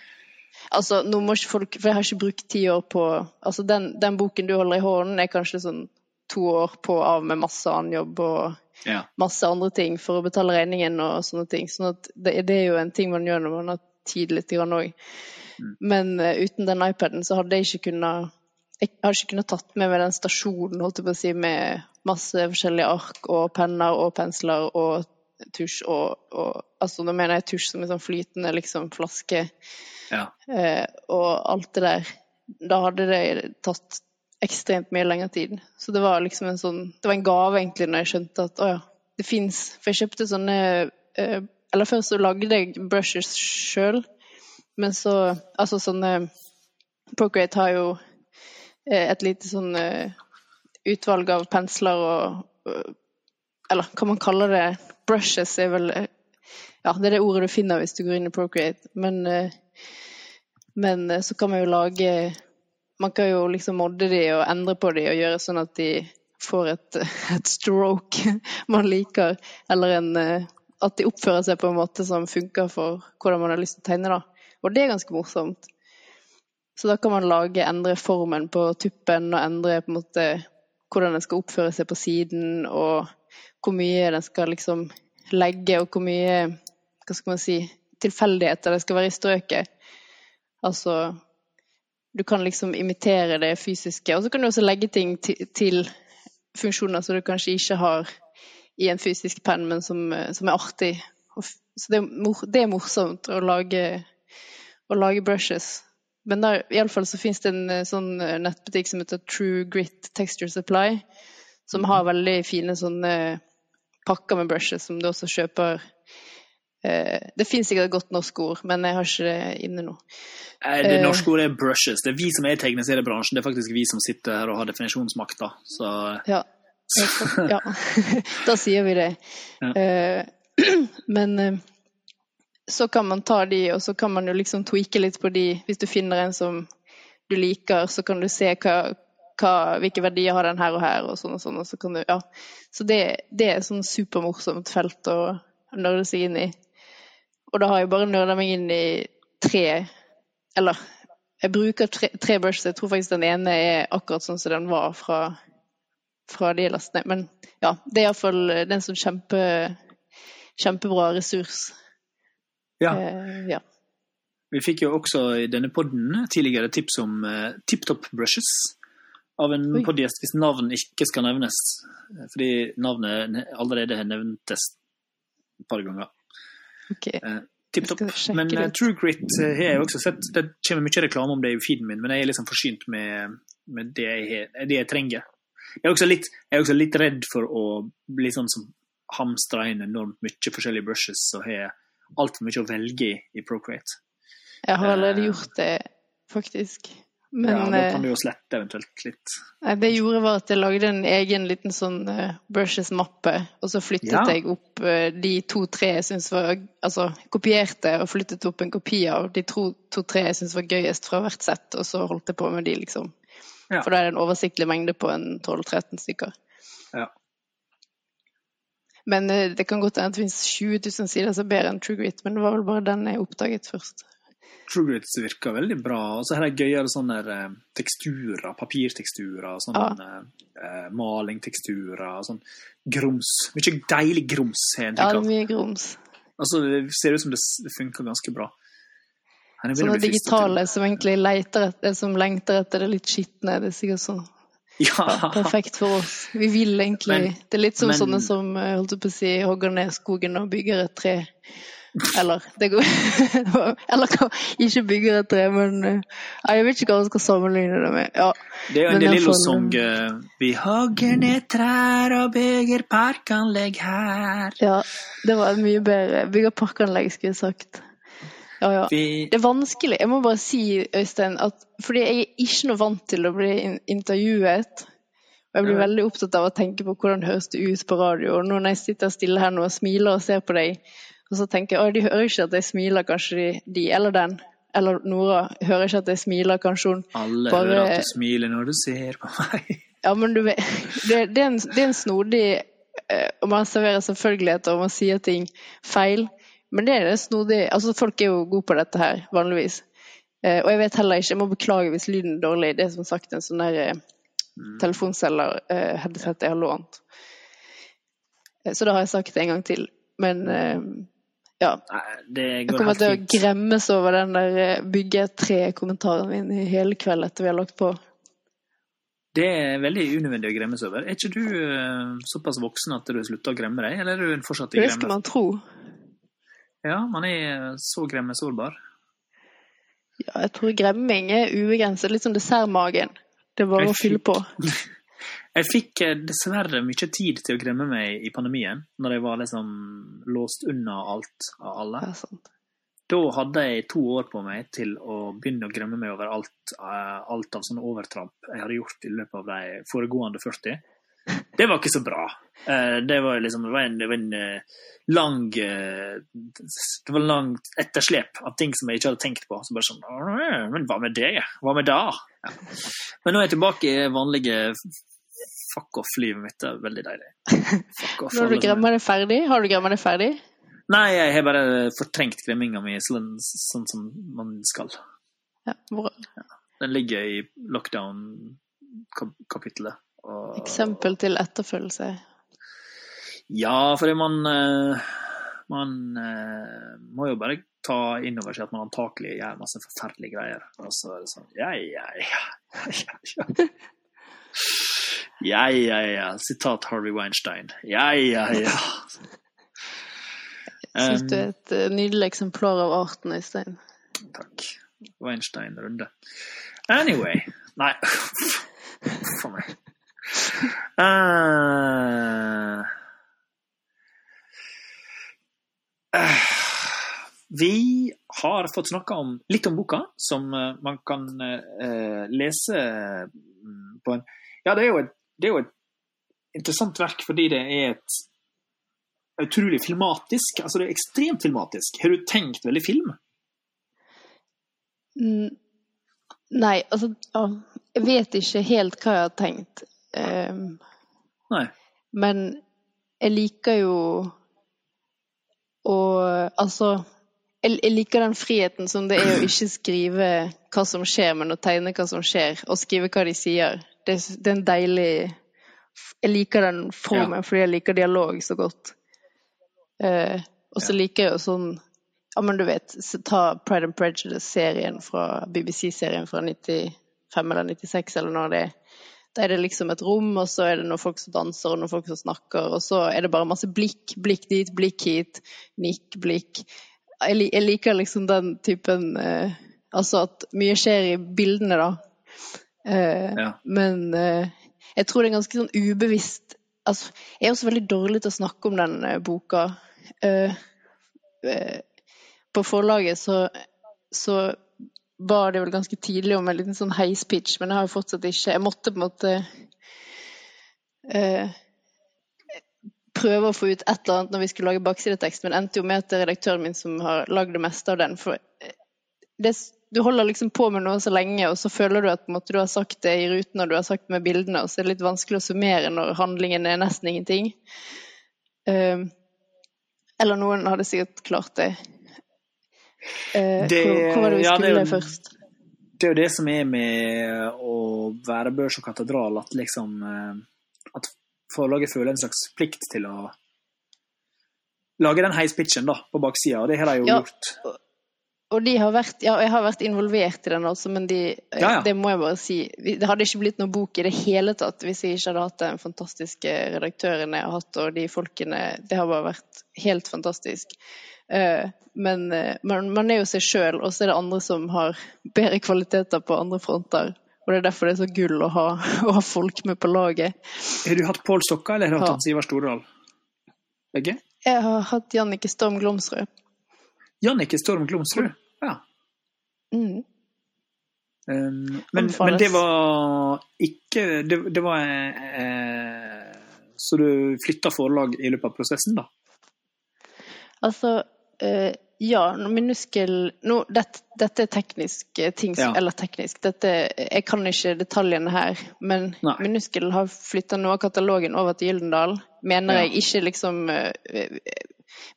[SPEAKER 2] Altså, nå må ikke folk For jeg har ikke brukt ti år på Altså, den, den boken du holder i hånden, er kanskje sånn to år på av med masse annen jobb og
[SPEAKER 1] Ja.
[SPEAKER 2] masse andre ting for å betale regningen og sånne ting. Sånn at det, det er jo en ting man gjør når man har tid litt grann òg. Men uh, uten den iPaden så hadde jeg ikke kunnet Jeg hadde ikke kunnet tatt med meg den stasjonen, holdt jeg på å si, med masse forskjellige ark og penner og pensler og tusj og, og Altså, nå mener jeg tusj som en sånn flytende liksom flaske
[SPEAKER 1] ja.
[SPEAKER 2] eh, og alt det der. Da hadde det tatt ekstremt mye lengre tid. Så det var liksom en sånn Det var en gave egentlig når jeg skjønte at å ja, det fins. For jeg kjøpte sånne eh, Eller først så lagde jeg brushes sjøl, men så Altså sånne Procreate har jo eh, et lite sånn eh, utvalg av pensler og eh, Eller hva man kaller det. Brushes er vel eh, Ja, det er det ordet du finner hvis du går inn i Procreate. Men, eh, men eh, så kan man jo lage Man kan jo liksom modde de og endre på de og gjøre sånn at de får et, et stroke man liker, eller en At de oppfører seg på en måte som funker for hvordan man har lyst til å tegne, da. Og det er ganske morsomt. Så da kan man lage, endre formen på tuppen og endre på en måte hvordan den skal oppføre seg på siden, og hvor mye den skal liksom legge, og hvor mye hva skal man si, tilfeldigheter det skal være i strøket. Altså Du kan liksom imitere det fysiske, og så kan du også legge ting til, funksjoner som du kanskje ikke har i en fysisk penn, men som, som er artig. Så det det er morsomt å lage, å lage brushes. Men der, i alle fall så finnes det en eh, sånn eh, nettbutikk som heter True Grit Texture Supply, som har veldig fine sånne pakker med brushes som du også kjøper. Eh, det finnes sikkert et godt norsk ord, men jeg har ikke det inne nå.
[SPEAKER 1] Eh, Det
[SPEAKER 2] Eh.
[SPEAKER 1] norske ordet er brushes. Det er vi som er i tegneseriebransjen. Det er faktisk vi som sitter her og har definisjonsmakta. Så
[SPEAKER 2] Ja. ja. da sier vi det.
[SPEAKER 1] Ja.
[SPEAKER 2] Eh, men så kan man ta de, og så kan man jo liksom tweake litt på de. Hvis du finner en som du liker, så kan du se hva, hva, hvilke verdier har den her og her, og sånn og sånn. Og så, kan du, ja. så det, det er et sånn supermorsomt felt å nørde seg inn i. Og da har jeg bare nørda meg inn i tre Eller jeg bruker tre, tre brushes. Jeg tror faktisk den ene er akkurat sånn som den var fra, fra de lastene. Men ja, det er iallfall en sånn kjempe, kjempebra ressurs.
[SPEAKER 1] ja.
[SPEAKER 2] Eh, ja.
[SPEAKER 1] Vi fikk jo også i denne podden tidligere tips om uh, TipTop Brushes av en
[SPEAKER 2] Oi.
[SPEAKER 1] podgjest hvis navn ikke skal nevnes, fordi navnet allerede har nevntes et par ganger.
[SPEAKER 2] Okay.
[SPEAKER 1] Eh, TipTop.
[SPEAKER 2] Jeg
[SPEAKER 1] Men eh. True Grit eh, har jeg også sett. Det kommer mye reklame om det i feeden min, men jeg er liksom forsynt med, med det, jeg, det jeg trenger. Jeg er, litt, jeg er også litt redd for å bli sånn som hamstrer inn enormt mye forskjellige brushes og har altfor mye å velge i i Procreate.
[SPEAKER 2] Jeg har allerede gjort det, faktisk.
[SPEAKER 1] Ja, da
[SPEAKER 2] eh,
[SPEAKER 1] kan du jo slette eventuelt litt.
[SPEAKER 2] det jeg gjorde, var at jeg lagde en egen liten sånn eh, brushes-mappe, og så flyttet
[SPEAKER 1] Ja.
[SPEAKER 2] jeg opp eh, de to-tre jeg syntes var Altså kopierte og flyttet opp en kopi av de to-tre jeg syntes var gøyest fra hvert sett, og så holdt jeg på med de, liksom.
[SPEAKER 1] Ja.
[SPEAKER 2] For da er det en oversiktlig mengde på en 12-13 stykker.
[SPEAKER 1] Ja.
[SPEAKER 2] Men eh, det kan godt hende at det finnes 20 000 sider som er bedre enn True Grit, men det var vel bare den jeg oppdaget først.
[SPEAKER 1] True Grit virker veldig bra. Og så har de gøyere sånne eh, teksturer, papirteksturer, sånne
[SPEAKER 2] Ja.
[SPEAKER 1] uh, malingteksturer, sånn grums. Mye deilig grums
[SPEAKER 2] Ja, det er mye grums.
[SPEAKER 1] Altså, det ser ut som det funker ganske bra.
[SPEAKER 2] Sånne digitale som egentlig leter etter, som lengter etter det litt skitne. Det er sikkert sånn
[SPEAKER 1] Ja.
[SPEAKER 2] perfekt for oss. Vi vil egentlig
[SPEAKER 1] Men-
[SPEAKER 2] Det er litt som
[SPEAKER 1] men-
[SPEAKER 2] sånne som eh, holdt på å si, hogger ned skogen og bygger et tre. Eller det går Eller ikke bygger et tre, men eh, Jeg vet ikke hva jeg skal sammenligne det med. Ja.
[SPEAKER 1] Det er en lille eh, Vi hogger ned trær og bygger parkanlegg her.
[SPEAKER 2] ja, det var mye bedre Bygger parkanlegg, skulle jeg sagt. Ja, ja. Det er vanskelig. Jeg må bare si, Øystein, at fordi jeg er ikke noe vant til å bli intervjuet. Og jeg blir veldig opptatt av å tenke på hvordan det høres det ut på radio. Og nå når jeg sitter stille her nå og smiler og ser på deg, og så tenker jeg at de hører ikke at jeg smiler, kanskje de, de eller den. Eller Nora hører ikke at jeg smiler, kanskje hun.
[SPEAKER 1] alle
[SPEAKER 2] Bare-
[SPEAKER 1] hører at du smiler når du ser på meg.
[SPEAKER 2] Ja, men du vet, det, det, er, en, det er en snodig eh, Og man serverer selvfølgeligheter og man sier ting feil. Men det er det snodig Altså, folk er jo gode på dette her, vanligvis. Eh, og jeg vet heller ikke, jeg må beklage hvis lyden er dårlig. Det er som sagt en sånn der eh, telefonceller-headset jeg har lånt. Så det har jeg sagt en gang til. Men ja.
[SPEAKER 1] Nei, det
[SPEAKER 2] Jeg kommer til å gremmes over den der eh, bygge tre-kommentaren min i hele kveld etter vi har lagt på.
[SPEAKER 1] Det er veldig unødvendig å gremmes over. Er ikke du eh, såpass voksen at du slutter å gremme deg, eller er du fortsatt i
[SPEAKER 2] Det skal man tro.
[SPEAKER 1] Ja, man er så gremmesårbar.
[SPEAKER 2] Ja, jeg tror gremming er ubegrenset. Litt som dessertmagen. Det er bare å fylle på.
[SPEAKER 1] Jeg fikk eh, dessverre mye tid til å gremme meg i pandemien, når jeg var liksom låst unna alt av alle. Da hadde jeg to år på meg til å begynne å gremme meg over alt, eh, alt av sånne overtramp jeg hadde gjort i løpet av de foregående 40. Det var ikke så bra. Eh, Det var liksom det var en, det var en lang Det var langt etterslep av ting som jeg ikke hadde tenkt på. Så bare sånn Men hva med det? Hva med da? Ja. Men nå er jeg tilbake i vanlige fuck off-livet mitt. Er veldig deilig. Fuck off.
[SPEAKER 2] Når du gremmer deg ferdig, har du gremmet deg ferdig?
[SPEAKER 1] Nei, jeg har bare fortrengt gremminga mi sånn, sånn som man skal.
[SPEAKER 2] Ja, bra.
[SPEAKER 1] Den ligger i lockdown-kapittelet. og-
[SPEAKER 2] Eksempel til etterfølgelse.
[SPEAKER 1] Ja, fordi man eh, Man eh, må jo bare ta inn over seg at man antakelig gjør masse forferdelige greier. Og så er det sånn Ja, ja, ja. Ja, ja. Ja, ja, ja. Sitat Harvey Weinstein. Ja, ja, ja.
[SPEAKER 2] Jeg syns
[SPEAKER 1] Um,
[SPEAKER 2] du er et eh, nydelig eksemplar av arten, Øystein.
[SPEAKER 1] Takk. Weinstein-runde. Anyway. Nei, for meg. Uh, vi har fått snakka om litt om boka, som man kan uh, lese mm, på en Ja, det er jo et, det er jo et interessant verk fordi det er et utrolig filmatisk. Altså, det er ekstremt filmatisk. Har du tenkt veldig film?
[SPEAKER 2] Mm, Nei, altså Jeg vet ikke helt hva jeg har tenkt. Um,
[SPEAKER 1] Nei.
[SPEAKER 2] men jeg liker jo å Altså jeg, jeg liker den friheten som det er å ikke skrive hva som skjer, men å tegne hva som skjer, og skrive hva de sier. Det, det er en deilig Jeg liker den formen fordi jeg liker dialog så godt. Eh, og så liker jeg jo sånn Ja, men du vet, ta Pride and Prejudice-serien fra BBC-serien fra 95 eller 96 eller når det er. Da er det liksom et rom, og så er det noen folk som danser, og noen folk som snakker, og så er det bare masse blikk. Blikk dit, blikk hit. Nikk, blikk. Jeg, jeg liker liksom den typen eh, Altså at mye skjer i bildene, da. Eh,
[SPEAKER 1] Ja.
[SPEAKER 2] Men eh, jeg tror det er ganske sånn ubevisst Altså, jeg er også veldig dårlig til å snakke om den eh, boka. På forlaget så, så var det vel ganske tidlig om en liten sånn heispitch, men jeg har jo fortsatt ikke Jeg måtte på en måte eh, prøve å få ut et eller annet når vi skulle lage baksidetekst, men endte jo med at det er redaktøren min som har lagd det meste av den. For det, du holder liksom på med noe så lenge, og så føler du at måte, du har sagt det i ruten og du har sagt det med bildene, og så er det litt vanskelig å summere når handlingen er nesten ingenting. Eh, eller noen hadde sikkert klart det. Uh,
[SPEAKER 1] Det-
[SPEAKER 2] hvor, hvor var det vi
[SPEAKER 1] ja, det
[SPEAKER 2] skulle
[SPEAKER 1] jo-
[SPEAKER 2] først?
[SPEAKER 1] det er jo det som er med å være børs og katedral, at liksom eh, At forlaget føler en slags plikt til å lage den heispitchen da, på baksida, og det har de jo
[SPEAKER 2] Ja.
[SPEAKER 1] gjort.
[SPEAKER 2] Og de har vært, ja, jeg har vært involvert i den også, men de,
[SPEAKER 1] Ja, ja.
[SPEAKER 2] det må jeg bare si. Det hadde ikke blitt noen bok i det hele tatt hvis jeg ikke hadde hatt den fantastiske redaktøren jeg har hatt, og de folkene. Det har bare vært helt fantastisk. Eh, Men eh, man, man er jo seg sjøl, og så er det andre som har bedre kvaliteter på andre fronter. Og det er derfor det er så gull å ha, å ha folk med på laget.
[SPEAKER 1] Har du hatt Pål Stokka, eller har du hatt Ivar Stordal? Begge?
[SPEAKER 2] Jeg har hatt Jannike Storm Glomsrød.
[SPEAKER 1] Jannicke Storm Glomsrud. Ja.
[SPEAKER 2] Mm.
[SPEAKER 1] Um, men, men det var ikke Det, det var eh, Så du flytta forlag i løpet av prosessen, da?
[SPEAKER 2] Altså, eh, ja, minuskel nå, dette, dette er teknisk eh, ting
[SPEAKER 1] Ja.
[SPEAKER 2] Eller teknisk, dette Jeg kan ikke detaljene her, men
[SPEAKER 1] Nei.
[SPEAKER 2] minuskel har flytta noe av katalogen over til Gyldendal. Mener
[SPEAKER 1] Ja.
[SPEAKER 2] jeg ikke liksom eh,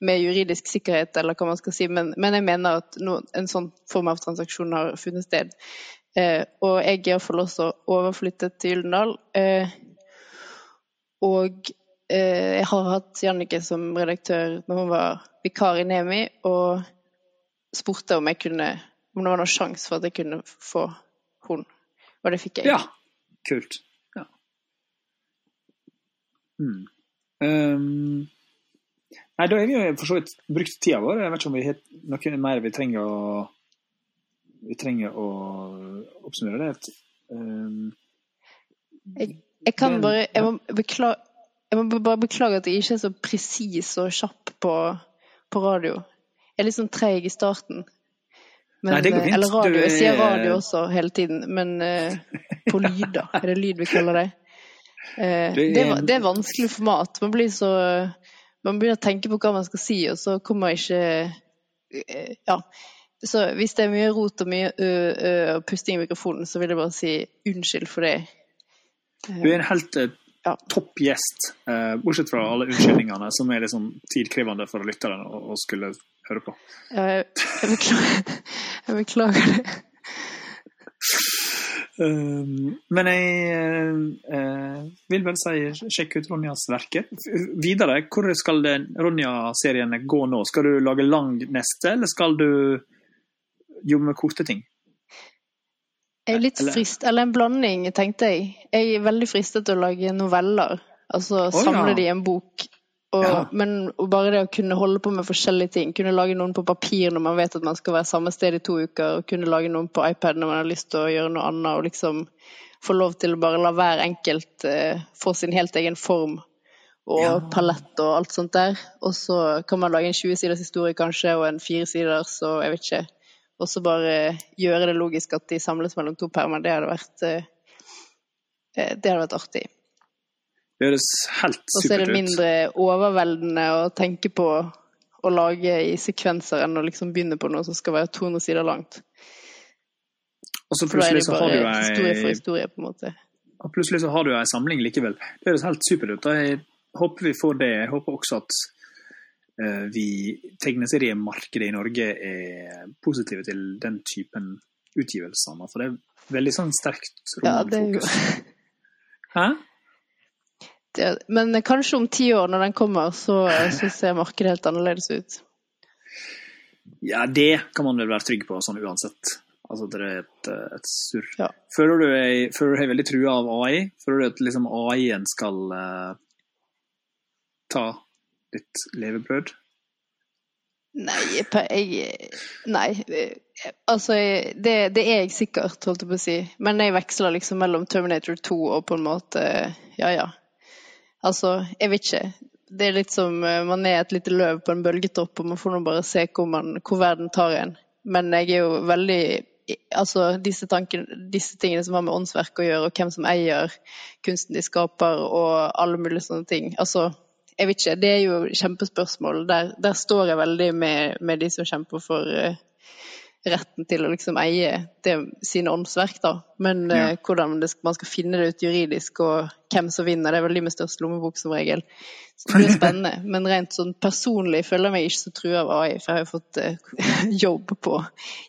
[SPEAKER 2] med juridisk sikkerhet, eller hva man skal si, men, men jeg mener at no, en sånn form av transaksjon har funnet sted. Eh, og jeg er iallfall også overflyttet til Gyldendal. Eh, og eh, jeg har hatt Jannike som redaktør når hun var vikar i Nemi, og spurte om kunne om det var noen sjanse for at jeg kunne få hun. Og det fikk jeg.
[SPEAKER 1] Ja, kult. Ja. Mm. Um, nei, da har vi jo for så vidt brukt tida vår. Jeg vet ikke om vi har noe mer vi trenger å vi trenger å oppsummere det. Um,
[SPEAKER 2] jeg, jeg, kan bare jeg må, beklage, jeg må, bare beklage at jeg ikke er så presis og kjapp på, på, radio. Jeg er litt sånn treig i starten. Men,
[SPEAKER 1] Nei, det går fint.
[SPEAKER 2] Eller radio. Jeg sier radio også hele tiden, men uh, på lyder. Er det lyd vi kaller det? Uh, det, er, det, er, vanskelig format. Man blir så Man begynner å tenke på hva man skal si, og så kommer ikke uh, Ja. Så hvis det er mye rot og mye ø, ø, og pusting i mikrofonen, så vil jeg bare si unnskyld for det.
[SPEAKER 1] Du er en helt ja. topp gjest, bortsett fra alle unnskyldningene som er liksom tidkrevende for lytteren å skulle høre på.
[SPEAKER 2] Ja, jeg, jeg, beklager, jeg beklager det.
[SPEAKER 1] Um, men jeg uh, vil vel si sjekk ut Ronjas verker. Videre, hvor skal Ronja-seriene gå nå? Skal du lage lang neste, eller skal du jobbe med korte ting?
[SPEAKER 2] Jeg er litt frist, eller en blanding, tenkte jeg. Jeg er veldig fristet til å lage noveller. Altså samle oh, ja. de i en bok og, ja. Men bare det å kunne holde på med forskjellige ting, kunne lage noen på papir når man vet at man skal være samme sted i to uker, og kunne lage noen på iPad når man har lyst til å gjøre noe annet, og liksom få lov til å bare la hver enkelt eh, få sin helt egen form og ja. palett og alt sånt der. Og så kan man lage en 20-siders historie kanskje, og en firesiders, og jeg vet ikke. Og så bare gjøre det logisk at de samles mellom to permer. Det hadde vært, eh, det hadde vært artig.
[SPEAKER 1] Det høres helt supert ut.
[SPEAKER 2] Og så er det mindre overveldende å tenke på å lage i sekvenser enn å liksom begynne på noe som skal være 200 sider langt.
[SPEAKER 1] Og så plutselig så har du ei
[SPEAKER 2] historie for historie, på en måte.
[SPEAKER 1] Og plutselig så har du ei samling likevel. Det høres helt supert ut. Jeg håper vi får det. Jeg håper også at uh, vi tegneseriemarkedet i Norge er positive til den typen utgivelser. For det er veldig sånn sterkt romanfokus. Ja, det er jo... Hæ?
[SPEAKER 2] Men kanskje om ti år, når den kommer, så, så ser markedet helt annerledes ut.
[SPEAKER 1] Ja, det kan man vel være trygg på, sånn uansett. Altså, det er et, et surr. Ja. Føler du deg veldig trua av AI? Føler du at liksom AI-en skal uh, ta ditt levebrød?
[SPEAKER 2] Nei, jeg, nei. Altså, det, det, er jeg sikkert, holdt jeg på å si. Men jeg veksler liksom mellom Terminator 2 og på en måte Ja, ja. Altså, jeg vet ikke. Det er litt som eh, man er et lite løv på en bølgetopp, og man får nå bare se hvor, man, hvor verden tar en. Men jeg er jo veldig Altså, disse, tankene, disse tingene som har med åndsverk å gjøre, og hvem som eier kunsten de skaper, og alle mulige sånne ting. Altså, jeg vet ikke. Det er jo kjempespørsmål. Der, der står jeg veldig med, med de som kjemper for uh, retten til å liksom eie det, sine åndsverk, da. Men ja. uh, hvordan det, man skal finne det ut juridisk, og hvem som vinner, det er vel de med størst lommebok som regel. Så det blir spennende. Men rent sånn personlig føler jeg meg ikke så trua av AI, for jeg har jo fått uh, jobb på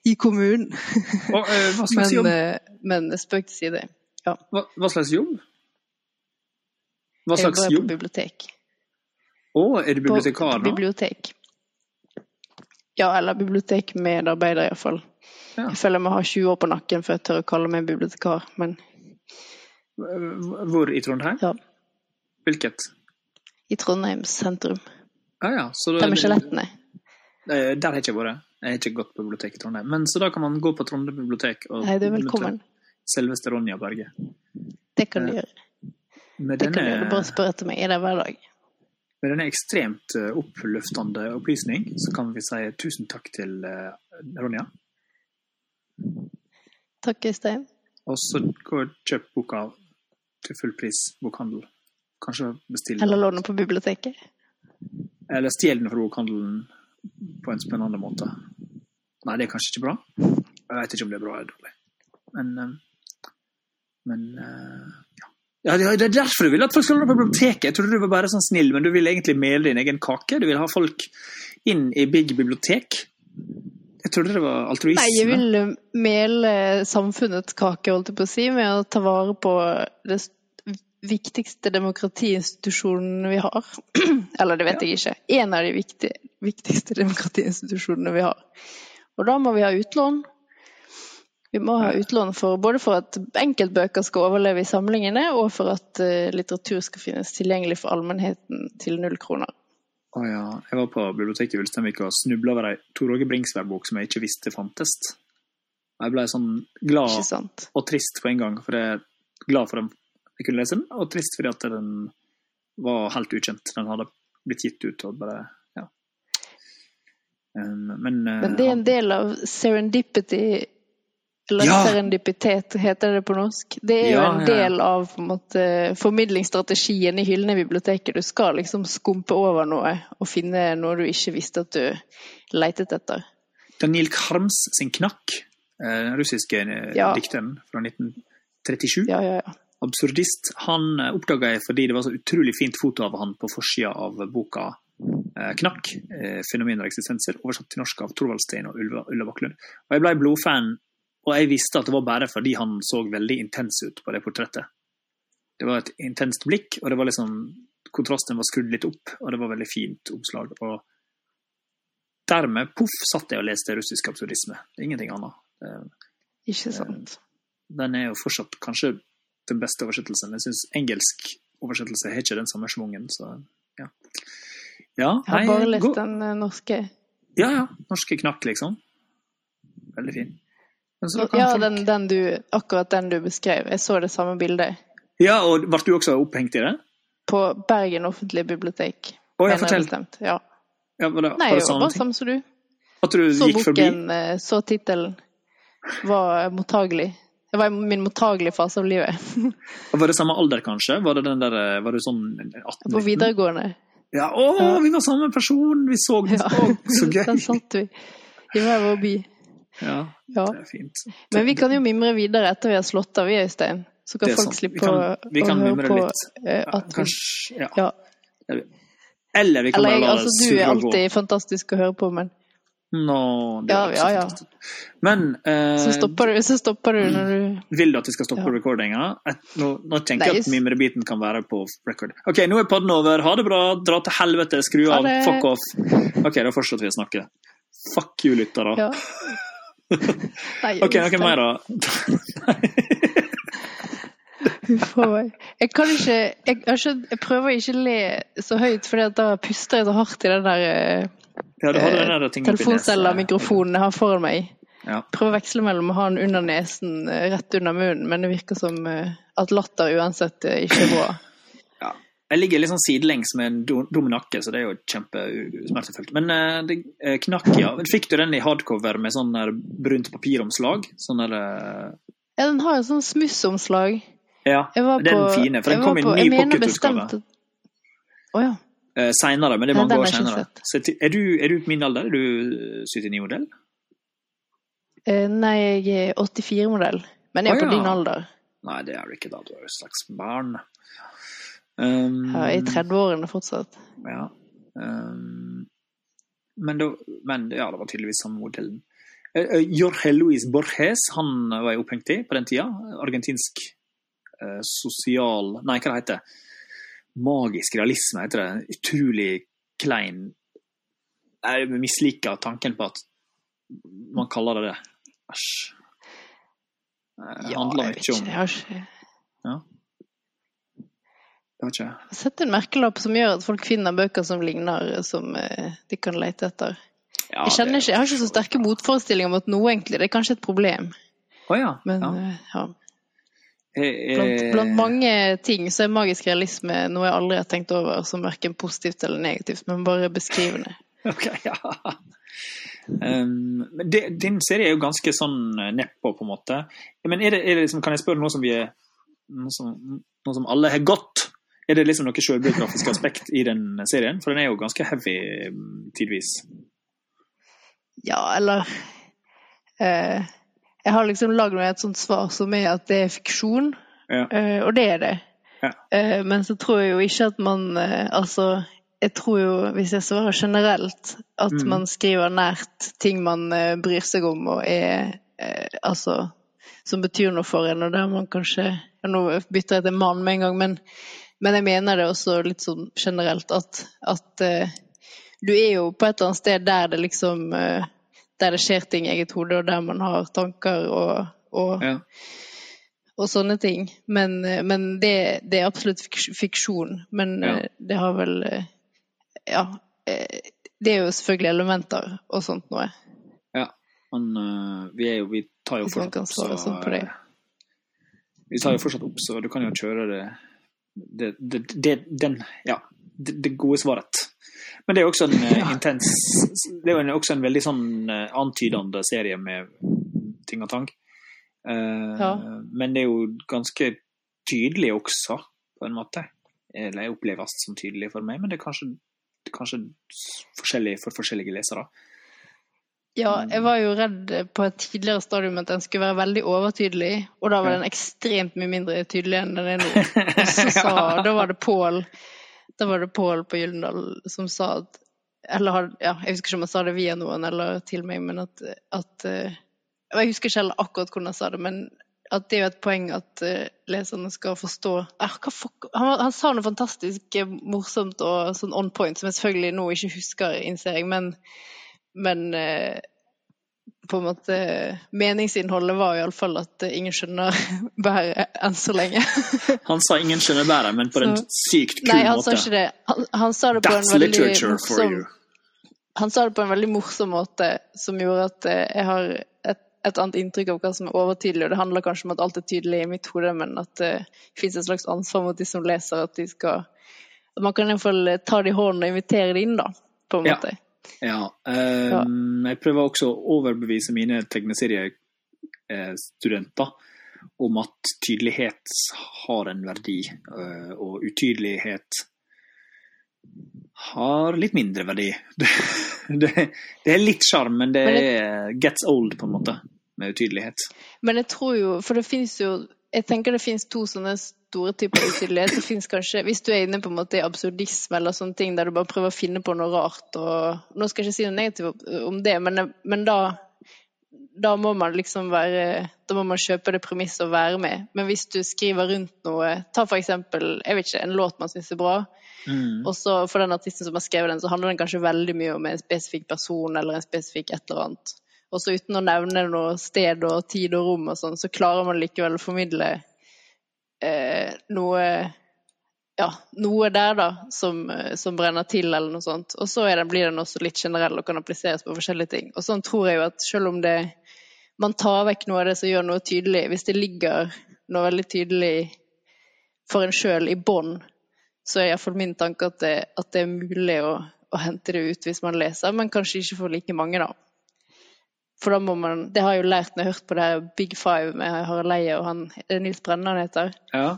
[SPEAKER 2] i kommunen.
[SPEAKER 1] Og, uh, hva slags jobb?
[SPEAKER 2] Men, men spøk til side. Ja.
[SPEAKER 1] Hva, hva, slags jobb? Hva slags
[SPEAKER 2] jobb? Jeg
[SPEAKER 1] jobber
[SPEAKER 2] på bibliotek.
[SPEAKER 1] Å, er du bibliotekar
[SPEAKER 2] da? På bibliotek. Ja, eller bibliotekmedarbeider iallfall. Ja. Jeg føler jeg må ha 20 år på nakken før jeg tør å kalle meg bibliotekar, men
[SPEAKER 1] Hvor i Trondheim?
[SPEAKER 2] Ja.
[SPEAKER 1] Hvilket?
[SPEAKER 2] I Trondheim sentrum.
[SPEAKER 1] Ah, ja. Så
[SPEAKER 2] da, Der med skjelettene.
[SPEAKER 1] Der har jeg ikke vært. Jeg har ikke gått på bibliotek i Trondheim. Men så da kan man gå på Trondheim bibliotek og
[SPEAKER 2] Nei, du er velkommen.
[SPEAKER 1] selveste Ronja Berge.
[SPEAKER 2] Det kan du gjøre.
[SPEAKER 1] Med
[SPEAKER 2] det denne... kan du gjøre. Bare spør etter meg. Er der hver dag.
[SPEAKER 1] Med denne ekstremt eh, oppløftende opplysning så kan vi si tusen takk til eh, Ronja.
[SPEAKER 2] Takk, Øystein.
[SPEAKER 1] Og så gå og kjøp boka til full pris bokhandel. Kanskje bestill
[SPEAKER 2] Eller låne på biblioteket.
[SPEAKER 1] Eller stjel den fra bokhandelen på en spennende måte. Nei, det er kanskje ikke bra. Jeg vet ikke om det er bra eller dårlig. Men, eh, men ja. Ja, det er derfor du vil at folk skal gå på biblioteket. Jeg trodde du var bare sånn snill, men du vil egentlig mele din egen kake. Du vil ha folk inn i big bibliotek. Jeg trodde det var altruisme.
[SPEAKER 2] Nei, jeg vil eh, mele samfunnets kake, holdt jeg på å si, med å ta vare på det viktigste demokratiinstitusjonene vi har. Eller det vet jeg ikke. En av de viktige, viktigste demokratiinstitusjonene vi har. Og da må vi ha utlån. Vi må ha utlån for, både for at enkeltbøker skal overleve i samlingene, og for at eh, litteratur skal finnes tilgjengelig for allmennheten til null kroner.
[SPEAKER 1] Å ja. Jeg var på biblioteket i Ulsteinvik og snubla over ei Tor Åge Bringsværd-bok som jeg ikke visste fantes. Jeg ble sånn glad og trist på en gang, for jeg er glad for at jeg kunne lese den, og trist fordi at den var helt ukjent. Den hadde blitt gitt ut og bare Ja. Um, men, eh,
[SPEAKER 2] Men det er en del av serendipity serendipitet, heter det på norsk. Det er jo en del av en måte, formidlingsstrategien i hyllene i biblioteket. Du skal liksom skumpe over noe og finne noe du ikke visste at du leitet etter.
[SPEAKER 1] Daniel Karms sin knakk, eh, den russiske eh,
[SPEAKER 2] Ja.
[SPEAKER 1] dikteren fra 1937,
[SPEAKER 2] Ja, ja, ja.
[SPEAKER 1] absurdist, han oppdaga jeg fordi det var så utrolig fint foto av han på forsida av boka eh, 'Knakk. eh, Fenomener og eksistenser', oversatt til norsk av Thorvald Stein og Ulla, Baklund. Og jeg ble blodfan, og jeg visste at det var bare fordi han så veldig intens ut på det portrettet. Det var et intenst blikk, og det var liksom kontrasten var skrudd litt opp, og det var veldig fint omslag. og Dermed poff, satt jeg og leste russisk absurdisme. Ingenting annet.
[SPEAKER 2] Ikke sant.
[SPEAKER 1] den er jo fortsatt kanskje den beste oversettelsen. Jeg syns engelsk oversettelse har ikke den samme schwungen, så ja. Ja,
[SPEAKER 2] Jeg har bare lest den eh, norske.
[SPEAKER 1] Ja, ja. Norske knakk, liksom. Veldig fin. Men så kan
[SPEAKER 2] Ja,
[SPEAKER 1] folk-
[SPEAKER 2] den, den du, akkurat den du beskrev. Jeg så det samme bildet
[SPEAKER 1] ja, og ble du også opphengt i det?
[SPEAKER 2] på Bergen offentlige bibliotek.
[SPEAKER 1] Å,
[SPEAKER 2] jeg
[SPEAKER 1] fortell.
[SPEAKER 2] bestemt. Ja.
[SPEAKER 1] Ja, var det,
[SPEAKER 2] Nei,
[SPEAKER 1] var det samme
[SPEAKER 2] samme som du.
[SPEAKER 1] At du
[SPEAKER 2] Så
[SPEAKER 1] gikk
[SPEAKER 2] boken, forbi? så tittelen. Var mottagelig. Det var min mottagelige fase av livet.
[SPEAKER 1] Var det samme alder, kanskje? Var det den der, eh, var du sånn 18
[SPEAKER 2] På videregående.
[SPEAKER 1] Ja, å, vi var samme person! Vi så den!
[SPEAKER 2] Ja.
[SPEAKER 1] Så gøy!
[SPEAKER 2] den satt vi. I hver vår by.
[SPEAKER 1] Ja,
[SPEAKER 2] Ja.
[SPEAKER 1] det er fint.
[SPEAKER 2] Men vi kan jo mimre videre etter vi har slått av, vi, Øystein. Så kan
[SPEAKER 1] er
[SPEAKER 2] folk slippe
[SPEAKER 1] Vi kan- vi kan mimre
[SPEAKER 2] på
[SPEAKER 1] litt.
[SPEAKER 2] eh,
[SPEAKER 1] Ja, kanskje, ja.
[SPEAKER 2] ja.
[SPEAKER 1] Eller vi kan
[SPEAKER 2] Eller
[SPEAKER 1] bare la
[SPEAKER 2] altså,
[SPEAKER 1] det
[SPEAKER 2] du er
[SPEAKER 1] surre og gå.
[SPEAKER 2] alltid fantastisk å høre på, men
[SPEAKER 1] Nå, det
[SPEAKER 2] Ja,
[SPEAKER 1] er
[SPEAKER 2] ja, ja.
[SPEAKER 1] Men eh,
[SPEAKER 2] så stopper du, så stopper du når du
[SPEAKER 1] vil du at vi skal stoppe
[SPEAKER 2] Ja.
[SPEAKER 1] recordinga? Nå, nå tenker jeg at mimrebiten kan være på record. OK, nå er podden over. Ha det bra. Dra til helvete. Skru av. Fuck off. OK, da fortsetter vi å snakke. Fuck you, lyttere.
[SPEAKER 2] Ja. Nei,
[SPEAKER 1] OK, noe mer, da?
[SPEAKER 2] Huff a meg. Jeg kan ikke jeg, jeg, jeg prøver ikke å le så høyt, for da puster jeg så hardt i den der eh,
[SPEAKER 1] Ja, du der
[SPEAKER 2] telefoncella mikrofonen jeg har foran meg.
[SPEAKER 1] Ja.
[SPEAKER 2] Prøver å veksle mellom å ha den under nesen, eh, rett under munnen, men det virker som eh, at latter uansett eh, ikke er bra.
[SPEAKER 1] Jeg ligger litt sånn sidelengs med en dum nakke, så det er jo kjempesmertefullt. Men eh, det eh, knakk, ja. Fikk du den i hardcover med sånn brunt papiromslag? Sånn der eh,
[SPEAKER 2] Ja, den har jo sånn smussomslag.
[SPEAKER 1] Ja, den
[SPEAKER 2] på,
[SPEAKER 1] fine, for den kom i
[SPEAKER 2] en
[SPEAKER 1] ny pocketutgave.
[SPEAKER 2] Å oh,
[SPEAKER 1] ja. seinere, men det er
[SPEAKER 2] Nei,
[SPEAKER 1] mange
[SPEAKER 2] den
[SPEAKER 1] år seinere. Er, du, er du på min alder? Er du 79-modell?
[SPEAKER 2] Eh, Nei, jeg er 84-modell, men jeg er
[SPEAKER 1] Å,
[SPEAKER 2] på
[SPEAKER 1] ja.
[SPEAKER 2] din alder.
[SPEAKER 1] Nei, det er du ikke da. Du er jo et slags barn. Um,
[SPEAKER 2] Jeg er i 30-årene fortsatt.
[SPEAKER 1] Ja. Um, men, det, men ja, det var tydeligvis samme modellen. Eh, Jorge Luis Borges han var jeg opphengt i på den tida. Argentinsk uh, sosial Nei, hva det heter Magisk realisme heter det. Utrolig klein Jeg misliker tanken på at man kaller det det. Æsj. Det
[SPEAKER 2] Ja,
[SPEAKER 1] handler
[SPEAKER 2] jeg vet
[SPEAKER 1] mye
[SPEAKER 2] ikke.
[SPEAKER 1] om
[SPEAKER 2] ikke
[SPEAKER 1] Det har ikke
[SPEAKER 2] sett en merkelapp som gjør at folk finner bøker som ligner, som eh, de kan lete etter.
[SPEAKER 1] ja,
[SPEAKER 2] Jeg, kjenner ikke, jeg har ikke så sterke motforestillinger om at noe egentlig, det er kanskje et problem.
[SPEAKER 1] Oh, ja.
[SPEAKER 2] Men
[SPEAKER 1] ja.
[SPEAKER 2] eh, ja.
[SPEAKER 1] Eh,
[SPEAKER 2] Blant, blant mange ting så er magisk realisme noe jeg aldri har tenkt over som verken positivt eller negativt, men bare beskrivende.
[SPEAKER 1] Ok, ja. Um, men det, din serie er jo ganske sånn nedpå, på en måte. Men er det, er det liksom, kan jeg spørre noe som vi er noe som, noe som alle har gått? Er det liksom noe selvbiografisk aspekt i den serien? For den er jo ganske heavy mm, tidvis.
[SPEAKER 2] Ja, eller eh, Jeg har liksom lagd meg et sånt svar som er at det er fiksjon,
[SPEAKER 1] Ja.
[SPEAKER 2] eh, og det er det.
[SPEAKER 1] Ja.
[SPEAKER 2] Eh, men så tror jeg jo ikke at man eh, Altså, jeg tror jo, hvis jeg svarer generelt, at
[SPEAKER 1] Mm.
[SPEAKER 2] man skriver nært ting man eh, bryr seg om og er eh, Altså som betyr noe for en, og der man kanskje ja, Nå bytter jeg til mann med en gang, men, men jeg mener det også litt sånn generelt at, at uh, du er jo på et eller annet sted der det liksom uh, Der det skjer ting i eget hode, og der man har tanker og, og
[SPEAKER 1] Ja.
[SPEAKER 2] og sånne ting. Men, uh, men det, det er absolutt fiksjon. Men
[SPEAKER 1] Ja.
[SPEAKER 2] det har vel Ja. Det er jo selvfølgelig elementer og sånt noe.
[SPEAKER 1] ja. Men vi er jo Vi tar jo fortsatt opp,
[SPEAKER 2] så sånn
[SPEAKER 1] Vi tar jo fortsatt opp, så du kan jo kjøre det det, det, det, den, ja, det, det gode svaret. Men det er også en ja. intens Det er også en veldig sånn eh, antydende serie med ting og tang. Uh,
[SPEAKER 2] Ja.
[SPEAKER 1] Men det er jo ganske tydelig også, på en måte. Eller oppleves som tydelig for meg, men det er kanskje, kanskje forskjellig for forskjellige lesere.
[SPEAKER 2] Ja, jeg var jo redd på et tidligere stadium at den skulle være veldig overtydelig, og da var den ekstremt mye mindre tydelig enn den er nå. Og så sa, da var det Pål da var det Pål på Gyldendal som sa at Eller ja, jeg husker ikke om han sa det via noen eller til meg, men at, at eh, Jeg husker ikke heller akkurat hvordan han sa det, men at det er jo et poeng at eh, leserne skal forstå. Fuck, han, han sa noe fantastisk eh, morsomt og sånn on point, som jeg selvfølgelig nå ikke husker, innser jeg, men, men eh, på en måte Meningsinnholdet var iallfall at eh, ingen skjønner bæret enn så lenge.
[SPEAKER 1] Han sa 'ingen skjønner bæret', men på en
[SPEAKER 2] Så-
[SPEAKER 1] sykt kul
[SPEAKER 2] Nei, han
[SPEAKER 1] måte.
[SPEAKER 2] sa ikke det. Han, han sa det på
[SPEAKER 1] That's
[SPEAKER 2] en veldig morsom. Han sa det på en veldig morsom måte som gjorde at eh, jeg har et, et annet inntrykk av hva som er overtydelig. Og det handler kanskje om at alt er tydelig i mitt hode, men at det fins et slags ansvar mot de som leser, at de skal At man kan i hvert fall eh, ta det i hånden og invitere det inn, da, på en måte.
[SPEAKER 1] Ja. Ehm, Jeg prøver også å overbevise mine tegneseriestudenter om at tydelighet har en verdi, eh, og utydelighet har litt mindre verdi. Det, det, det er litt sjarm, men det er gets old, på en måte, med utydelighet.
[SPEAKER 2] Men jeg tror jo For det fins jo Jeg tenker det fins to sånne store typer utydelighet. Det fins kanskje Hvis du er inne på en måte i absurdisme eller sånne ting der du bare prøver å finne på noe rart og Nå skal jeg ikke si noe negativt om det, men, men da da må man liksom være Da må man kjøpe det premisset og være med. Men hvis du skriver rundt noe Ta for eksempel jeg vet ikke, en låt man syns er bra,
[SPEAKER 1] Mm.
[SPEAKER 2] og så for den artisten som har skrevet den, så handler den kanskje veldig mye om en spesifikk person eller en spesifikk et eller annet. Og så uten å nevne noe sted og tid og rom og sånn, så klarer man likevel å formidle eh, noe ja, noe der da, som, eh, som brenner til, eller noe sånt. Og så den, blir den også litt generell og kan appliseres på forskjellige ting. Og sånn tror jeg jo at selv om det man tar vekk noe av det som gjør noe tydelig, hvis det ligger noe veldig tydelig for en sjøl i bånn, så er iallfall min tanke at det, at det er mulig å, å hente det ut hvis man leser, men kanskje ikke for like mange, da. For da må man Det har jeg jo lært når jeg har hørt på det her Big Five med Harald Eie og han Er Nils Brenna han heter?
[SPEAKER 1] Ja.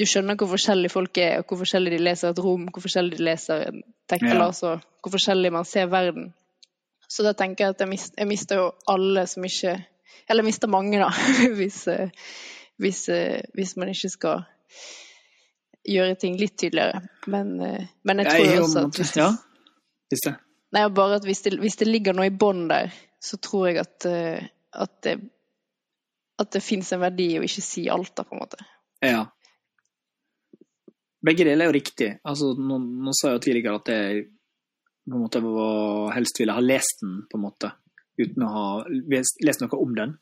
[SPEAKER 2] Du skjønner hvor forskjellige folk er, og hvor forskjellig de leser et rom, hvor forskjellig de leser en tekst,
[SPEAKER 1] Ja.
[SPEAKER 2] altså hvor forskjellig man ser verden. Så da tenker jeg at jeg, mist, jeg mister jo alle som ikke Eller jeg mister mange, da, hvis, eh, hvis, eh, hvis man ikke skal gjøre ting litt tydeligere. Men, eh, men jeg tror
[SPEAKER 1] Jeg
[SPEAKER 2] også at hvis det,
[SPEAKER 1] Ja, hvis det.
[SPEAKER 2] nei, bare at hvis det, hvis det ligger noe i bånn der, så tror jeg at, eh, at det at det fins en verdi i å ikke si alt, da, på en måte.
[SPEAKER 1] Ja. Begge deler er jo riktig. Altså, nå, nå sa jeg jo tidligere at jeg på en måte helst ville ha lest den, på en måte, uten å ha lest noe om den.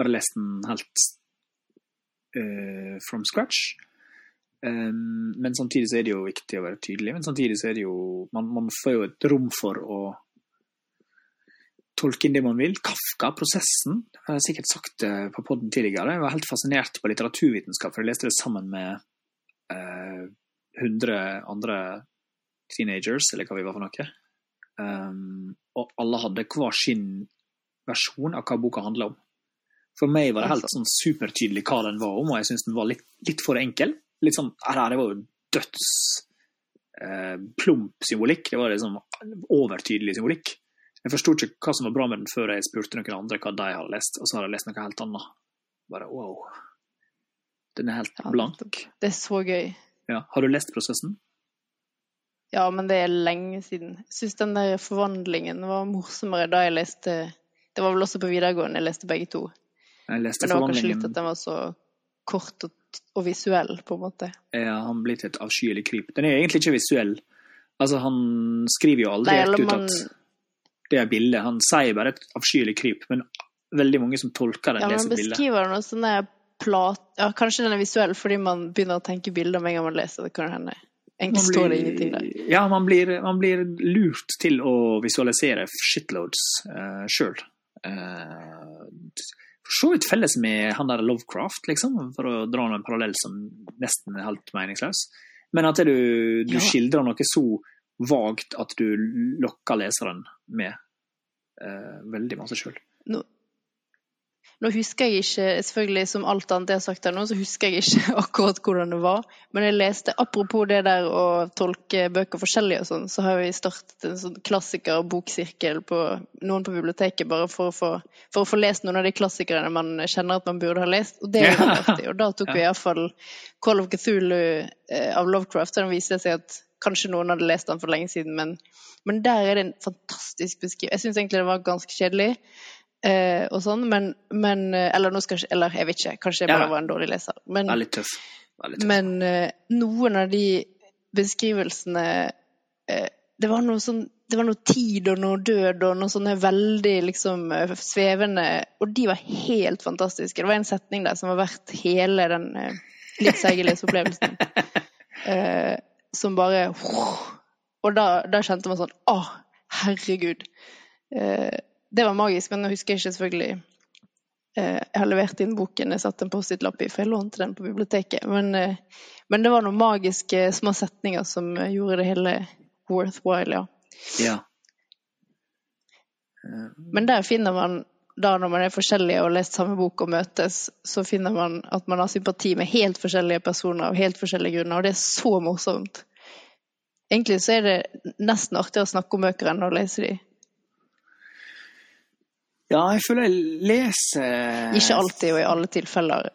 [SPEAKER 1] Bare lest den helt uh, from scratch. Um, men samtidig så er det jo viktig å være tydelig. Men samtidig så er det jo Man, man får jo et rom for å tolke inn det man vil. Kafka, prosessen. Jeg har sikkert sagt det på podden tidligere. Jeg var helt fascinert på litteraturvitenskap, for jeg leste det sammen med eh, 100 andre teenagers, eller hva vi var for noe. Um, og alle hadde hver sin versjon av hva boka handla om. For meg var det helt sånn supertydelig hva den var om, og jeg syns den var litt, litt for enkel. Litt sånn, her, Det var jo døds eh, plump symbolikk. Det var liksom overtydelig symbolikk. Jeg forsto ikke hva som var bra med den før jeg spurte noen andre hva de hadde lest, og så hadde jeg lest noe helt annet. Bare wow. Den er helt
[SPEAKER 2] Ja,
[SPEAKER 1] blank.
[SPEAKER 2] Det er så gøy.
[SPEAKER 1] Ja. Har du lest prosessen?
[SPEAKER 2] Ja, men det er lenge siden. Jeg syns den der forvandlingen var morsommere da jeg leste Det var vel også på videregående jeg leste begge to.
[SPEAKER 1] Jeg leste
[SPEAKER 2] Men det var kanskje litt at den var så kort og, og visuell, på en måte.
[SPEAKER 1] Ja, han blitt et avskyelig kryp? Den er egentlig ikke visuell. Altså, han skriver jo aldri
[SPEAKER 2] eller
[SPEAKER 1] ut at det er bilde. Han sier bare et avskyelig kryp, men veldig mange som tolker den,
[SPEAKER 2] Ja,
[SPEAKER 1] leser bildet.
[SPEAKER 2] beskriver noe sånn plat... Ja, kanskje den er visuell fordi man begynner å tenke bilder med en gang man leser. Det kan hende. Egentlig står det ingenting der.
[SPEAKER 1] Ja, man blir, man blir lurt til å visualisere shitloads uh, sjøl. for så vidt felles med han der Lovecraft, liksom, for å dra en parallell som nesten er helt meningsløs. Men at du, du
[SPEAKER 2] Ja.
[SPEAKER 1] skildrer noe så vagt at du lokker leseren med eh, veldig masse sjøl.
[SPEAKER 2] Nå, nå husker jeg ikke, selvfølgelig som alt annet jeg har sagt her nå, så husker jeg ikke akkurat hvordan det var. Men jeg leste, apropos det der å tolke bøker forskjellig og sånn, så har vi startet en sånn klassikerbokssirkel på noen på biblioteket, bare for å, få, for å få lest noen av de klassikerne man kjenner at man burde ha lest. Og det
[SPEAKER 1] Ja.
[SPEAKER 2] artig. Og da tok vi iallfall Call of Cthulhu eh, av Lovecraft, og den viste seg at kanskje noen hadde lest den for lenge siden, men, men der er det en fantastisk beskrivelse. Jeg syns egentlig det var ganske kjedelig. Eh, og sånn, men, men eh, Eller jeg Eller jeg vet ikke, kanskje jeg bare var en dårlig leser. Men,
[SPEAKER 1] litt tøff. Veldig tøff.
[SPEAKER 2] men eh, noen av de beskrivelsene eh, Det var noe sånn det var noe tid og noe død og noe sånne veldig liksom eh, svevende Og de var helt fantastiske. Det var en setning der som var verdt hele den eh, litt seige leseopplevelsen. Eh, som bare Og da, da kjente man sånn Å, herregud. Eh, det var magisk, men nå husker jeg ikke selvfølgelig eh, Jeg har levert inn boken, jeg satte en Post-It-lapp i, for jeg lånte den på biblioteket. Men, eh, men det var noen magiske små setninger som eh, gjorde det hele worthwhile, ja.
[SPEAKER 1] Ja.
[SPEAKER 2] Men der finner man, da når man er forskjellige og har lest samme bok og møtes, så finner man at man har sympati med helt forskjellige personer av helt forskjellige grunner, og det er så morsomt. Egentlig så er det nesten artigere å snakke om bøker enn å lese de.
[SPEAKER 1] ja, jeg føler jeg leser
[SPEAKER 2] Ikke alltid og i alle tilfeller,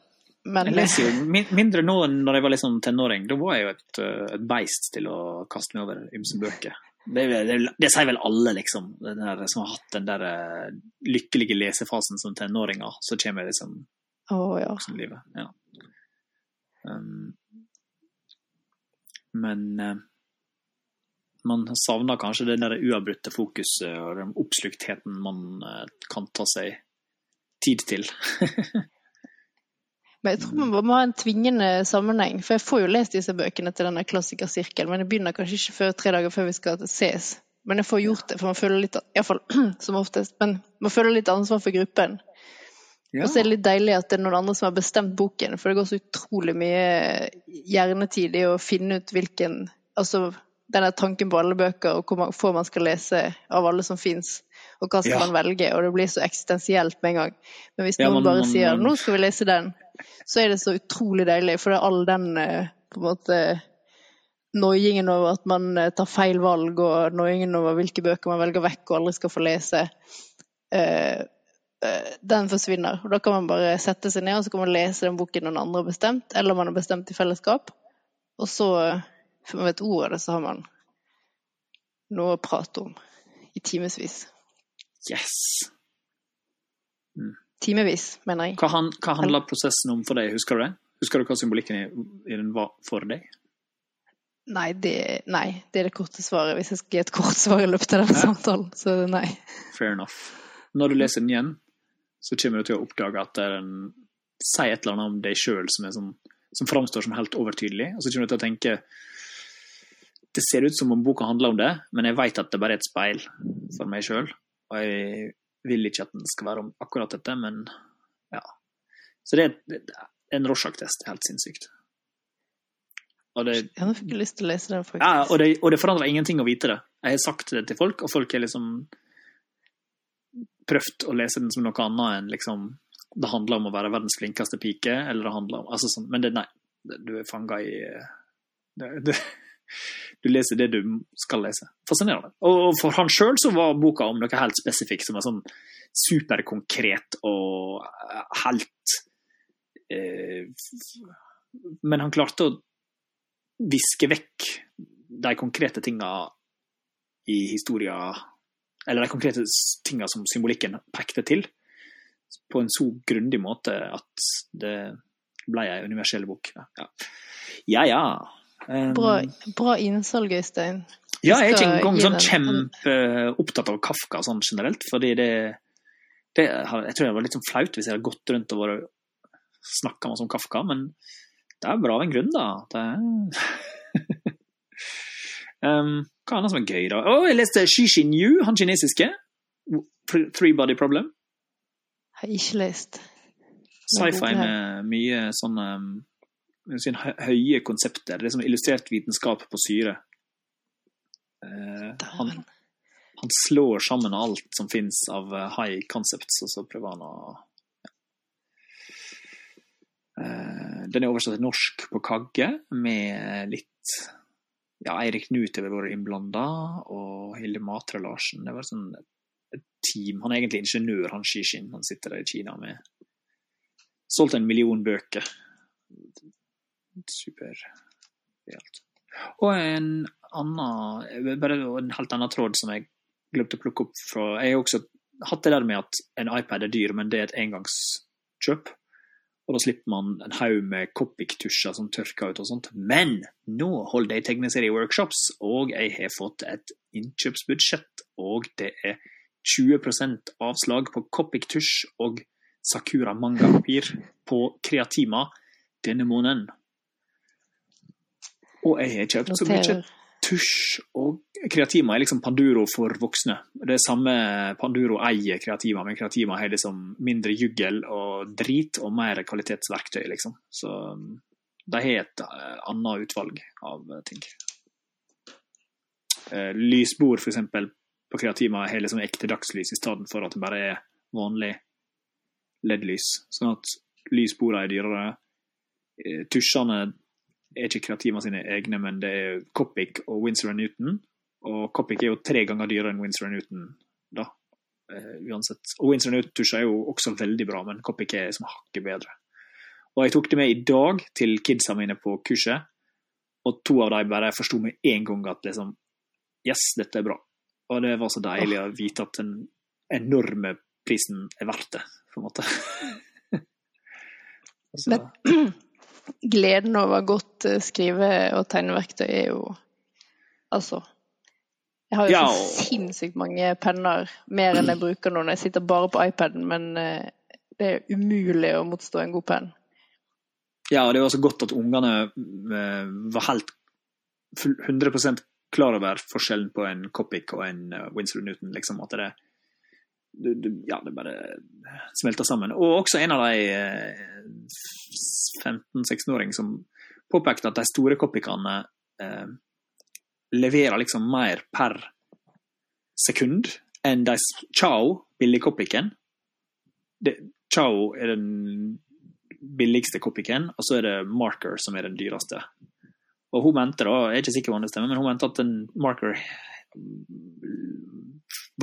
[SPEAKER 2] men
[SPEAKER 1] Jeg leser jo mindre nå enn når jeg var liksom tenåring. Da var jeg jo et, uh, et beist til å kaste meg over ymse bøker. Det, det, det sier vel alle, liksom, den der, som har hatt den der uh, lykkelige lesefasen som tenåringer. Så kommer liksom
[SPEAKER 2] oh, ja.
[SPEAKER 1] voksenlivet. Ja. Um, men uh, man savner kanskje det der uavbrutte fokuset og den oppsluktheten man uh, kan ta seg tid til.
[SPEAKER 2] Men jeg tror man må ha en tvingende sammenheng, for jeg får jo lest disse bøkene til denne klassikersirkelen, men jeg begynner kanskje ikke før tre dager før vi skal ses. Men jeg får gjort det, for man føler litt, iallfall som oftest, men man føler litt ansvar for gruppen. Og så er det litt deilig at det er noen andre som har bestemt boken, for det går så utrolig mye hjernetid i å finne ut hvilken Altså denne tanken på alle bøker, og hvor få man skal lese av alle som fins, og hva skal
[SPEAKER 1] Ja.
[SPEAKER 2] man velge, og det blir så eksistensielt med en gang. Men hvis
[SPEAKER 1] Ja,
[SPEAKER 2] noen
[SPEAKER 1] man-
[SPEAKER 2] bare
[SPEAKER 1] man-
[SPEAKER 2] sier 'nå skal vi lese den', så er det så utrolig deilig, for det er all den eh, på en måte noiingen over at man eh, tar feil valg, og noiingen over hvilke bøker man velger vekk og aldri skal få lese. Eh, den forsvinner. Og da kan man bare sette seg ned og så kan man lese den boken noen andre har bestemt, eller man har bestemt i fellesskap. Og så, før man vet ordet av det, så har man noe å prate om i timevis.
[SPEAKER 1] Yes!
[SPEAKER 2] Timevis, mener jeg.
[SPEAKER 1] Hva, han, hva handla prosessen om for deg, husker du det? Husker du hva symbolikken i, i den var for deg?
[SPEAKER 2] Nei det, nei, det er det korte svaret. Hvis jeg skal gi et kort svar i løpet av denne samtalen, så nei.
[SPEAKER 1] Fair enough. Når du leser den igjen, så kommer du til å oppdage at det er en sier et eller annet om deg sjøl som, sånn, som framstår som helt overtydelig. Og så kommer du til å tenke Det ser ut som om boka handler om det, men jeg veit at det bare er et speil for meg sjøl. Og jeg vil ikke at den skal være om akkurat dette, men ja. Så det er, en Rorschach-test. Helt sinnssykt. Og det,
[SPEAKER 2] Ja, nå fikk jeg lyst til å lese den, faktisk.
[SPEAKER 1] ja, og det, og det forandrer ingenting å vite det. Jeg har sagt det til folk, og folk har liksom prøvd å lese den som noe annet enn liksom Det handler om å være verdens flinkeste pike, eller det handler om altså sånn, Men det, nei, du er fanga i det, det, Du leser det du skal lese. Fascinerende. Og for han sjøl så var boka om noe helt spesifikt, som er sånn superkonkret og helt eh, men han klarte å viske vekk de konkrete tinga i historia Eller de konkrete tinga som symbolikken pekte til, på en så grundig måte at det ble ei universell bok. Ja ja. ja.
[SPEAKER 2] Bra, bra innsalg, Øystein.
[SPEAKER 1] ja, jeg er ikke engang sånn kjempeopptatt av Kafka sånn generelt, fordi det, det Jeg tror det var litt sånn flaut hvis jeg hadde gått rundt og snakka masse om Kafka, men det er bra av en grunn, da. Det um, hva annet som er gøy, da? Å, jeg leste Shishin Yu, han kinesiske. Three Body Problem.
[SPEAKER 2] Har ikke lest.
[SPEAKER 1] Sci-fi med mye sånn um, jeg vil si, hø- høye konsepter. Det er som illustrert vitenskap på syre. Eh, han, han slår sammen alt som fins av eh, high concepts, og så prøver han å ja. Eh, Den er oversatt til norsk på Kagge, med litt Ja, Eirik Knut har vært innblanda, og Hilde Matre Larsen. Det var sånn et team. Han er egentlig ingeniør, han Shishin. Han sitter der i Kina med Solgt en million bøker. Super. realt. Og en annen Bare en helt annen tråd som jeg glemte å plukke opp fra Jeg har også hatt det der med at en iPad er dyr, men det er et engangskjøp. Og da slipper man en haug med Copic-tusjer som tørker ut og sånt. Men nå holder jeg tegneserieworkshops, og jeg har fått et innkjøpsbudsjett, og det er 20% avslag på Copic-tusj og Sakura mangapapir på Kreatima denne måneden. Og jeg har kjøpt så mye tusj og Kreatima er liksom Panduro for voksne. Det er samme Panduro eier Kreatima, men Kreatima har liksom mindre juggel og drit og mer kvalitetsverktøy, liksom. Så um, de har et eh, annet utvalg av ting. Eh, lysbord, for eksempel, på Kreatima har liksom ekte dagslys i stedet for at det bare er vanlig LED-lys. Sånn at lysbordene er dyrere. Eh, Tusjene er ikke kreativene sine egne, men det er Copic og Winsor Newton. Og Copic er jo tre ganger dyrere enn Winsor Newton, da. Uh, uansett. Og Winsor Newton-tusjer er jo også veldig bra, men Copic er som hakket bedre. Og jeg tok det med i dag til kidsa mine på kurset, og to av dem bare forsto med en gang at liksom Yes, dette er bra. Og det var så deilig å vite at den enorme prisen er verdt det, på en måte. Altså,
[SPEAKER 2] gleden over godt eh, skrive- og tegneverktøy er jo Altså. Jeg har jo
[SPEAKER 1] Ja,
[SPEAKER 2] så sinnssykt mange penner, mer enn jeg bruker nå når jeg sitter bare på iPaden, men eh, det er umulig å motstå en god penn.
[SPEAKER 1] Ja, og det var så godt at ungene eh, var helt 100% klar over forskjellen på en Copic og en Winsor Newton. liksom, at det, du, du, ja, det bare smelter sammen. Og også en av de eh, 15-16-åring som påpekte at de store copycanene eh, leverer liksom mer per sekund enn de Chao, billig-Copicen. Chao er den billigste Copicen, og så er det Marker som er den dyreste. Og hun mente da, jeg er ikke sikker på om det stemmer, men hun mente at en Marker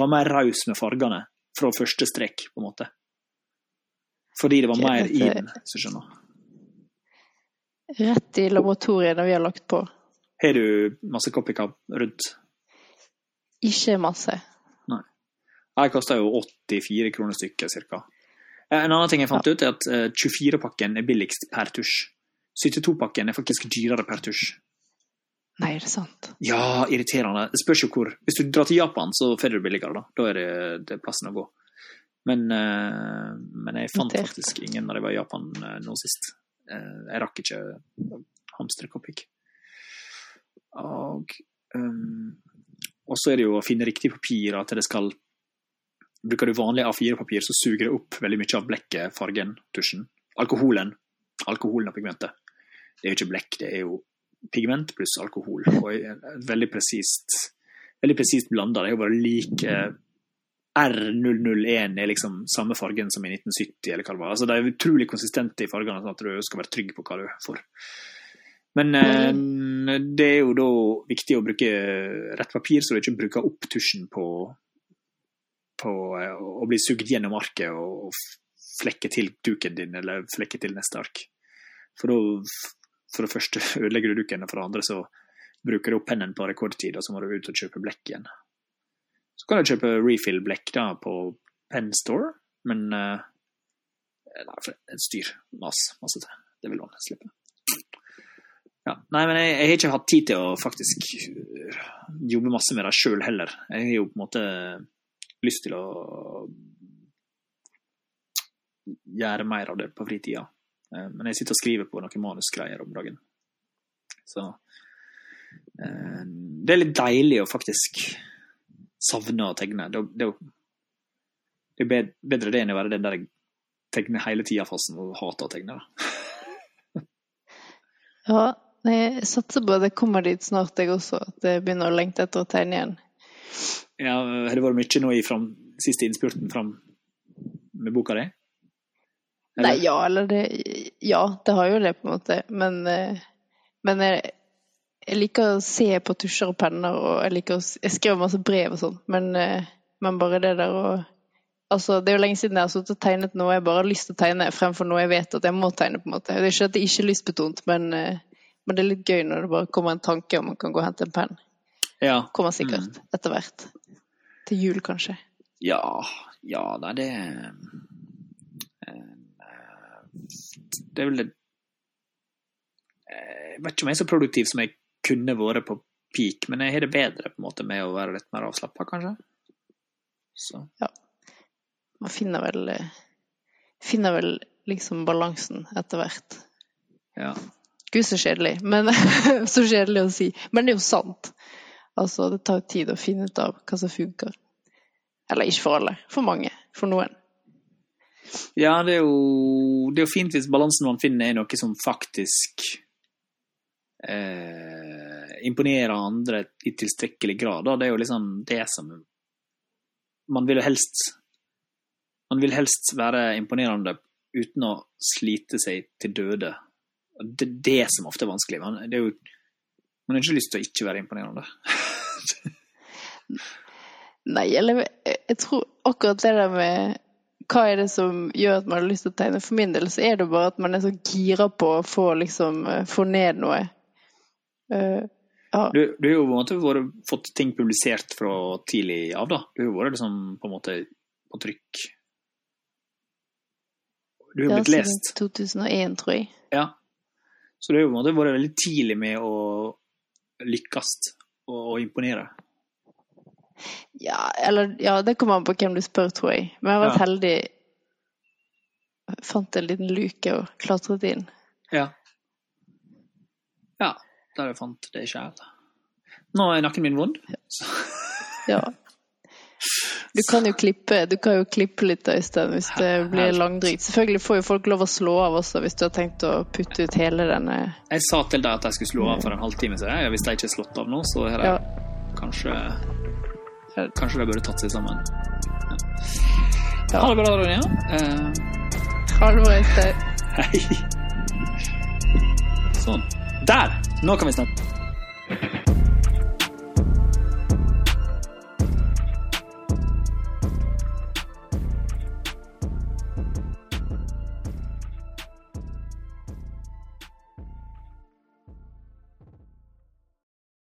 [SPEAKER 1] var mer raus med fargene fra første strekk, på en måte. Fordi det var mer
[SPEAKER 2] i
[SPEAKER 1] den, hvis du skjønner.
[SPEAKER 2] Rett i laboratoriet når vi har lagt på.
[SPEAKER 1] Har du masse Copica rundt?
[SPEAKER 2] Ikke masse.
[SPEAKER 1] Nei. Jeg koster jo 84 kroner stykket, cirka. Eh, En annen ting jeg fant ut, er at eh, 24-pakken er billigst per tusj. 72-pakken er faktisk dyrere per tusj.
[SPEAKER 2] Nei, er det sant?
[SPEAKER 1] Ja, irriterende. Det spørs jo hvor. Hvis du drar til Japan, så får du det billigere, da. Da er det, det er plassen å gå. Men, eh, men jeg fant
[SPEAKER 2] Notert.
[SPEAKER 1] faktisk ingen når jeg var i Japan eh, nå sist. Eh, jeg rakk ikke hamstre Copic. Og, um, så er det jo å finne riktig papir, at det skal Bruker du vanlig A4-papir, så suger det opp veldig mye av blekket, fargen, tusjen. Alkoholen. Alkoholen og pigmentet. Det er jo ikke blekk, det er jo pigment pluss alkohol. Og veldig presist veldig presist blanda. Det er jo bare lik eh, R001 er liksom samme fargen som i 1970, eller hva det var. Altså, de er utrolig konsistente i fargene, sånn at du skal være trygg på hva du får. Men eh, det er jo da viktig å bruke rett papir, så du ikke bruker opp tusjen på, på eh, å bli sugd gjennom arket og, og flekke til duken din, eller flekke til neste ark. For da for det første ødelegger du dukken, og for det andre så bruker du opp pennen på rekordtid, og så må du ut og kjøpe blekk igjen. Så kan du kjøpe refill-blekk da på Penn Store, men uh, Nei, for et styr. Mas, masse til. Det vil man slippe. Ja. Nei, men jeg, jeg, har ikke hatt tid til å faktisk øh, jobbe masse med det sjøl heller. Jeg har jo på en måte lyst til å gjøre mer av det på fritida. Eh, men jeg sitter og skriver på noen manusgreier om dagen. Så eh, det er litt deilig å faktisk savne å tegne. Det, det, det er bedre det enn å være den der jeg tegner hele tida-fasen og hater å tegne.
[SPEAKER 2] ja, jeg satser på at jeg kommer dit snart, jeg også. At jeg begynner å lengte etter å tegne igjen.
[SPEAKER 1] Ja, Har det vært mye nå i fram, siste innspurten fram med boka di?
[SPEAKER 2] Eller? Nei, ja, eller det Ja, det har jo det, på en måte. Men, eh, men jeg, jeg, liker å se på tusjer og penner, og jeg liker å Jeg skriver masse brev og sånn, men, eh, men, bare det der å Altså, det er jo lenge siden jeg har sittet og tegnet noe jeg bare har lyst til å tegne, fremfor noe jeg vet at jeg må tegne, på en måte. Det er ikke at det ikke er lystbetont, men, eh, men det er litt gøy når det bare kommer en tanke og man kan gå og hente en penn.
[SPEAKER 1] Ja.
[SPEAKER 2] Kommer sikkert mm. etter hvert. Til jul, kanskje.
[SPEAKER 1] Ja. Ja, nei, det det er vel det Jeg vet ikke om jeg er så produktiv som jeg kunne vært på peak, men jeg har det bedre på en måte med å være litt mer avslappa, kanskje. Så.
[SPEAKER 2] Ja. Man finner vel finner vel liksom balansen etter hvert.
[SPEAKER 1] Ja.
[SPEAKER 2] Gud, så kjedelig. Men, så kjedelig å si. Men det er jo sant. Altså, det tar tid å finne ut av hva som funker. Eller ikke for alle. For mange. For noen.
[SPEAKER 1] Ja, det er, jo, det er jo fint hvis balansen man finner er noe som faktisk eh, imponerer andre i tilstrekkelig grad. Da. Det er jo liksom det som Man vil jo helst Man vil helst være imponerende uten å slite seg til døde. Det er det som ofte er vanskelig. Man, er jo, man har ikke lyst til å ikke være imponerende.
[SPEAKER 2] Nei, eller jeg tror akkurat det der med hva er det som gjør at man har lyst til å tegne? For min del så er det bare at man er så gira på å få, liksom, eh, få ned noe. Uh,
[SPEAKER 1] ja. Du, du har jo på en måte vært, fått ting publisert fra tidlig av, da. Du har jo vært liksom, på en måte på trykk. Du har jo blitt lest.
[SPEAKER 2] Ja, siden 2001, tror jeg.
[SPEAKER 1] Ja. Så du har jo på en måte vært veldig tidlig med å lykkes og, og imponere.
[SPEAKER 2] Ja, eller Ja, det kommer an på hvem du spør, tror jeg. Men jeg har vært ja. heldig. Jeg fant en liten luke og klatret inn.
[SPEAKER 1] Ja. Ja, der jeg fant det sjæl. Nå er nakken min vond.
[SPEAKER 2] Ja. Du kan jo klippe, du kan jo klippe litt, Øystein, hvis det blir langdrygt. Selvfølgelig får jo folk lov å slå av også, hvis du har tenkt å putte ut hele denne
[SPEAKER 1] Jeg sa til deg at jeg skulle slå av for en halvtime siden. Hvis jeg ikke har slått av nå, så har jeg ja. kanskje Kanskje de burde tatt seg sammen. Ja. Ja. Ha det bra, Ronja. Uh,
[SPEAKER 2] ha det bra, Øystein.
[SPEAKER 1] Hei. Sånn. Der! Nå kan vi snakke.